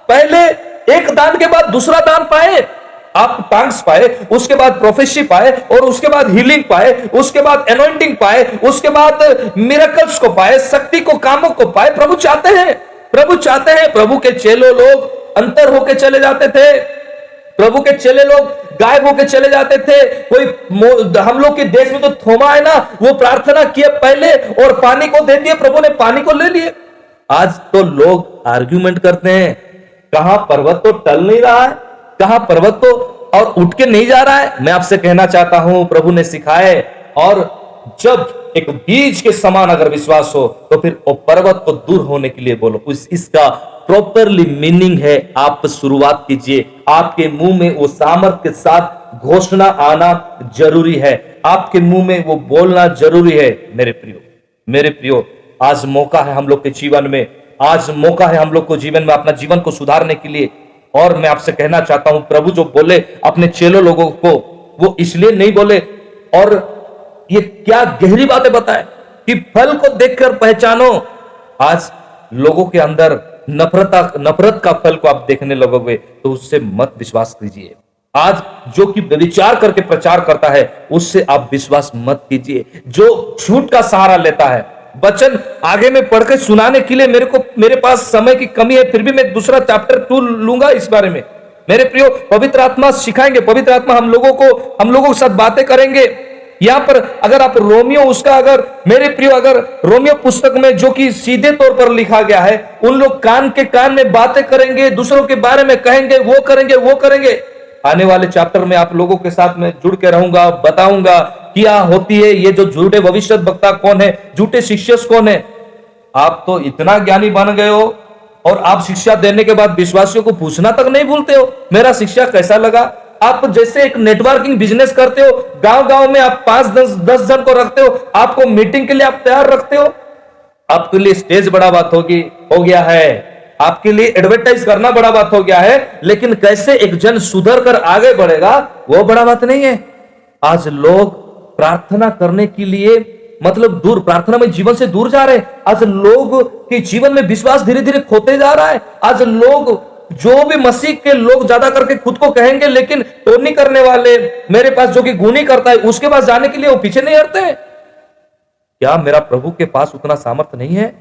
पहले एक दान के बाद दूसरा दान पाए, आप टंग्स पाए, उसके बाद प्रोफेसी पाए और उसके बाद हीलिंग पाए, उसके बाद एनोइंटिंग पाए, उसके बाद मिरेकल्स को पाए, शक्ति को, कामों को पाए। प्रभु चाहते हैं, प्रभु चाहते हैं प्रभु के चेलो लोग अंतर होके चले जाते थे। प्रभु के चेले लोग, गायब होके चले जाते थे। कोई हम लोग के देश में तो थोमा है ना, वो प्रार्थना किए पहले और पानी को दे दिए, प्रभु ने पानी को ले लिए। आज तो लोग आर्ग्यूमेंट करते हैं, कहा पर्वत तो टल नहीं रहा है, कहा पर्वत तो और उठ के नहीं जा रहा है। मैं आपसे कहना चाहता हूँ, प्रभु ने सिखाए और जब एक बीज के समान अगर विश्वास हो तो फिर वो पर्वत को दूर होने के लिए बोलो। उस, इसका प्रॉपरली मीनिंग है, आप शुरुआत कीजिए। आपके मुँह में वो सामर्थ्य के साथ घोषणा आना ज़रूरी है। आपके मुँह में वो बोलना ज़रूरी है। मेरे प्रियो मेरे प्रियो, आज मौका है हम लोग के जीवन में। आज मौका है हम लोग को जीवन में अपना जीवन को सुधारने के लिए। और मैं आपसे कहना चाहता हूँ, प्रभु जो बोले अपने चेलो लोगों को, वो इसलिए नहीं बोले। और ये क्या गहरी बातें बताए कि फल को देखकर पहचानो। आज लोगों के अंदर नफरत नफरत का फल को आप देखने लगोगे तो उससे मत विश्वास कीजिए। आज जो कि विचार करके प्रचार करता है, उससे आप विश्वास मत कीजिए। जो झूठ का सहारा लेता है, वचन आगे में पढ़ के सुनाने के लिए मेरे को, मेरे पास समय की कमी है, फिर भी मैं दूसरा चैप्टर टू लूँगा इस बारे में। मेरे प्रियो, पवित्र आत्मा सिखाएँगे, पवित्र आत्मा हम लोगों को, हम लोगों के साथ बातें करेंगे। यहाँ पर अगर आप रोमियो, उसका अगर, मेरे प्रियो, अगर रोमियो पुस्तक में जो कि सीधे तौर पर लिखा गया है, उन लोग कान के कान में बातें करेंगे, दूसरों के बारे में कहेंगे, वो करेंगे वो करेंगे। आने वाले चैप्टर में आप लोगों के साथ में जुड़ के रहूँगा, बताऊँगा क्या होती है, ये जो झूठे भविष्य वक्ता कौन है, झूठे शिष्य कौन है। आप तो इतना ज्ञानी बन गए हो, और आप शिक्षा देने के बाद विश्वासियों को पूछना तक नहीं भूलते हो। मेरा शिक्षा कैसा लगा? आप जैसे एक नेटवर्किंग बिज़नेस करते हो गाँव गाँव में आप पाँच दस दस जन को रखते हो, आपको मीटिंग के लिए आप तैयार रखते हो। आपके लिए स्टेज बड़ा बात होगी, हो गया है। आपके लिए एडवर्टाइज करना बड़ा बात हो गया है, लेकिन कैसे एक जन सुधर कर आगे बढ़ेगा, वो बड़ा बात नहीं है। आज लोग प्रार्थना करने के लिए मतलब दूर, प्रार्थना में जीवन से दूर जा रहे आज लोग के जीवन में विश्वास धीरे धीरे खोते जा रहा है। आज लोग जो भी मसीह के लोग ज़्यादा करके खुद को कहेंगे, लेकिन टोनी करने वाले मेरे पास जो कि गुनी करता है, उसके पास जाने के लिए वो पीछे नहीं हटते। क्या मेरा प्रभु के पास उतना सामर्थ्य नहीं है?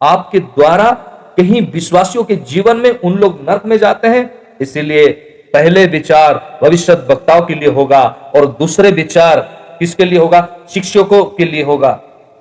आपके द्वारा कहीं विश्वासियों के जीवन में उन लोग नर्क में जाते हैं, इसीलिए पहले विचार भविष्य वक्ताओं के लिए होगा और दूसरे विचार किसके लिए होगा? शिक्षकों के लिए होगा।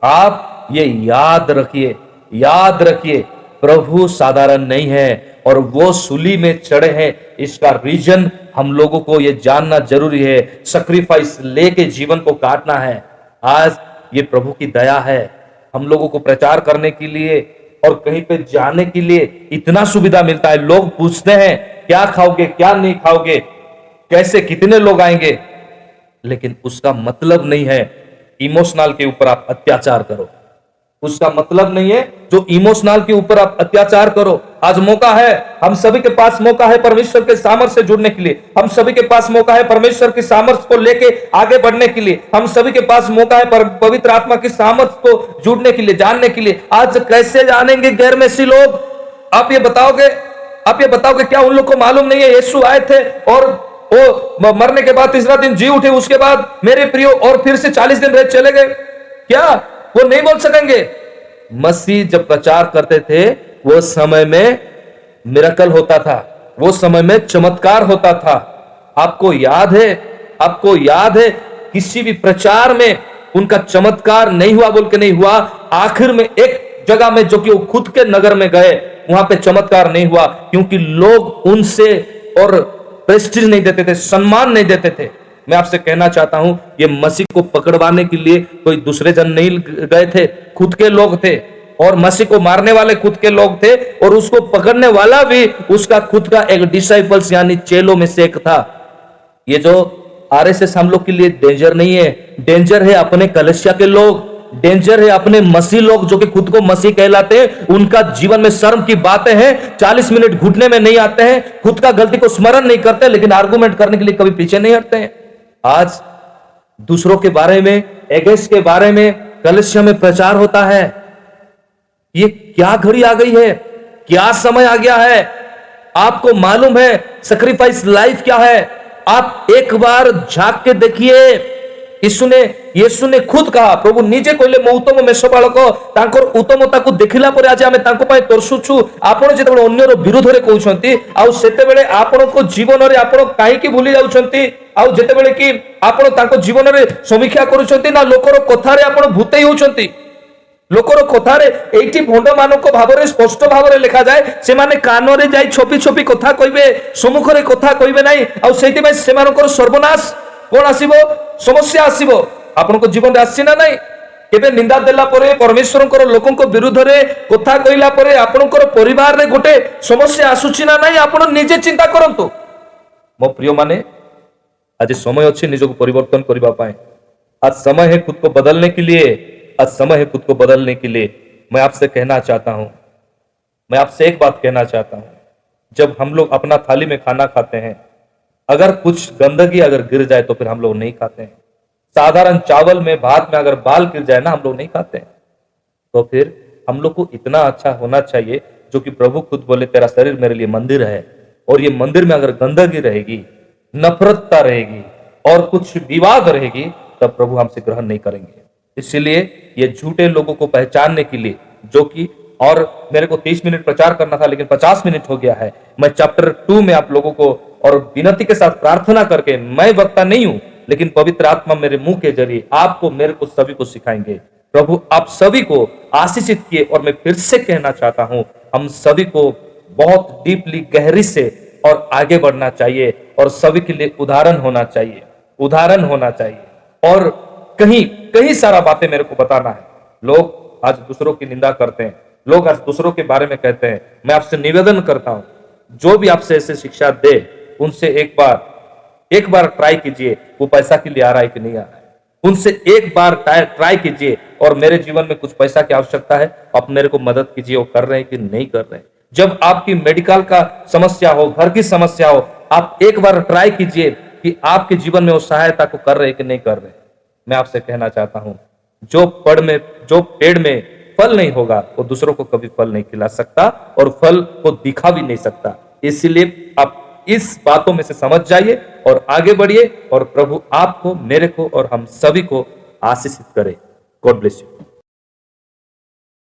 आप ये याद रखिए याद रखिए, प्रभु साधारण नहीं है। और वो सूली में चढ़े हैं। इसका रीजन हम लोगों को ये जानना ज़रूरी है। सक्रीफाइस लेके जीवन को काटना है। आज ये प्रभु की दया है। हम लोगों को प्रचार करने के लिए और कहीं पे जाने के लिए इतना सुविधा मिलता है। लोग पूछते हैं, क्या खाओगे, क्या नहीं खाओगे? कैसे कितने लोग आएँगे? लेकिन उसका मतलब नहीं है। इमोशनल के ऊपर आप अत्याचार करो। उसका मतलब नहीं है जो इमोशनल के ऊपर आप अत्याचार करो। आज मौका है, हम सभी के पास मौका है परमेश्वर के सामर्थ्य से जुड़ने के लिए। हम सभी के पास मौका है परमेश्वर के सामर्थ्य को लेके आगे बढ़ने के लिए। हम सभी के पास मौका है पवित्र आत्मा की सामर्थ्य को जुड़ने के लिए, जानने के लिए। आज कैसे जानेंगे गैर मैसी लोग? आप ये बताओगे? आप ये बताओगे क्या उन लोग को मालूम नहीं है? यीशु आए थे और वो मरने के बाद तीसरा दिन जी उठे, उसके बाद मेरे प्रियो और फिर से चालीस दिन रह चले गए। क्या? वो नहीं बोल सकेंगे। मसीह जब प्रचार करते थे, वो समय में मिरकल होता था। वो समय में चमत्कार होता था। आपको याद है, आपको याद है, किसी भी प्रचार में उनका चमत्कार नहीं हुआ, बोल के नहीं हुआ। आखिर में एक जगह में जो कि वो खुद के नगर में गए, वहाँ पे चमत्कार नहीं हुआ, क्योंकि लोग उनसे और प्रेस्टीज नहीं देते थे, सम्मान नहीं देते थे। मैं आपसे कहना चाहता हूँ, ये मसीह को पकड़वाने के लिए कोई दूसरे जन नहीं गए थे, खुद के लोग थे। और मसीह को मारने वाले खुद के लोग थे, और उसको पकड़ने वाला भी उसका खुद का एक डिसाइपल्स यानी चेलो में से एक था। ये जो आरएसएस हम लोग के लिए डेंजर नहीं है डेंजर है अपने कलशिया के लोग डेंजर है अपने मसीह लोग जो कि खुद को मसीह कहलाते हैं, उनका जीवन में शर्म की बातें हैं, चालीस मिनट घुटने में नहीं आते हैं, खुद का गलती को स्मरण नहीं करते, लेकिन आर्गुमेंट करने के लिए कभी पीछे नहीं हटते हैं। आज दूसरों के बारे में, एगेस्ट के बारे में कलश्य में प्रचार होता है। ये क्या घड़ी आ गई है? क्या समय आ गया है? आपको मालूम है सेक्रीफाइस लाइफ क्या है? आप एक बार झाँक के देखिए। यीशु ने यीशु ने खुद कहा प्रभु निजे कहले मो उत्तम मेष बालक तांकर उत्तमता को देखिला परे आज आमे तांको पाए तरसुछु आपण जेतेबेले अन्यर विरुद्ध रे कहउछंती आउ सेतेबेले आपण को जीवन रे आपण काहे की भूली जाउछंती आउ जेतेबेले की आपण तांको जीवन रे समीक्षा करूछंती ना लोकर कथा रे आपण भूतेई होउछंती লোকর কথার এইটি ভণ্ডমানক ভাবরে স্পষ্ট ভাবরে লেখা যায় সেমানে কানরে যাই ছপি ছপি কথা কইবে সম্মুখরে কথা কইবে নাই আর সেইপাই সেমানকর সর্বনাশ कौन आसब? समस्या आसब। आपण जीवन आसना ना के निंदा देमेश्वर लोक विरुद्ध कथा कहला गोटे समस्या आसूची ना ना आप निजे चिंता करतु। मो प्रिय मैंने, आज समय अच्छे निजक पर आज समय है खुद को बदलने के लिए, आज समय है खुद को बदलने के लिए मैं आपसे कहना चाहता हूँ। मैं आपसे एक बात कहना चाहता हूँ। जब हम लोग अपना थाली में खाना खाते हैं अगर कुछ गंदगी अगर गिर जाए तो फिर हम लोग नहीं खाते हैं। साधारण चावल में, भात में अगर बाल गिर जाए ना, हम लोग नहीं खाते हैं। तो फिर हम लोग को इतना अच्छा होना चाहिए, जो कि प्रभु खुद बोले, तेरा शरीर मेरे लिए मंदिर है और ये मंदिर में अगर गंदगी रहेगी, नफरतता रहेगी और कुछ विवाद रहेगी, तब प्रभु हमसे ग्रहण नहीं करेंगे। इसलिए ये झूठे लोगों को पहचानने के लिए, जो कि, और मेरे को 30 मिनट प्रचार करना था, लेकिन 50 मिनट हो गया है। मैं चैप्टर टू में आप लोगों को और विनती के साथ प्रार्थना करके मैं वक्ता नहीं हूँ, लेकिन पवित्र आत्मा मेरे मुँह के ज़रिए आपको, मेरे को, सभी को सिखाएँगे। प्रभु, आप सभी को आशीषित किए और मैं फिर से कहना चाहता हूँ, हम सभी को बहुत डीपली गहरी से और आगे बढ़ना चाहिए और सभी के लिए उदाहरण होना चाहिए, उदाहरण होना चाहिए। और कहीं कहीं सारा बातें मेरे को बताना है। लोग आज दूसरों की निंदा करते हैं, लोग आज दूसरों के बारे में कहते हैं। मैं आपसे निवेदन करता हूँ, जो भी आपसे ऐसे शिक्षा दे उनसे एक बार एक बार ट्राई कीजिए, वो पैसा के लिए आ रहा है कि नहीं आ रहा है। उनसे एक बार ट्राई कीजिए और मेरे जीवन में कुछ पैसा की आवश्यकता है, आप मेरे को मदद कीजिए, वो कर रहे हैं कि नहीं कर रहे जब आपकी मेडिकल का समस्या हो, घर की समस्या हो, आप एक बार ट्राई कीजिए कि आपके जीवन में वो सहायता को कर रहे कि नहीं कर रहे मैं आपसे कहना चाहता हूँ, जो पड़ में, जो पेड़ में फल नहीं होगा, वो दूसरों को कभी फल नहीं खिला सकता और फल को दिखा भी नहीं सकता। इसलिए आप इस बातों में से समझ जाइए और आगे बढ़िए और प्रभु आपको, मेरे को और हम सभी को आशीषित करे। God bless you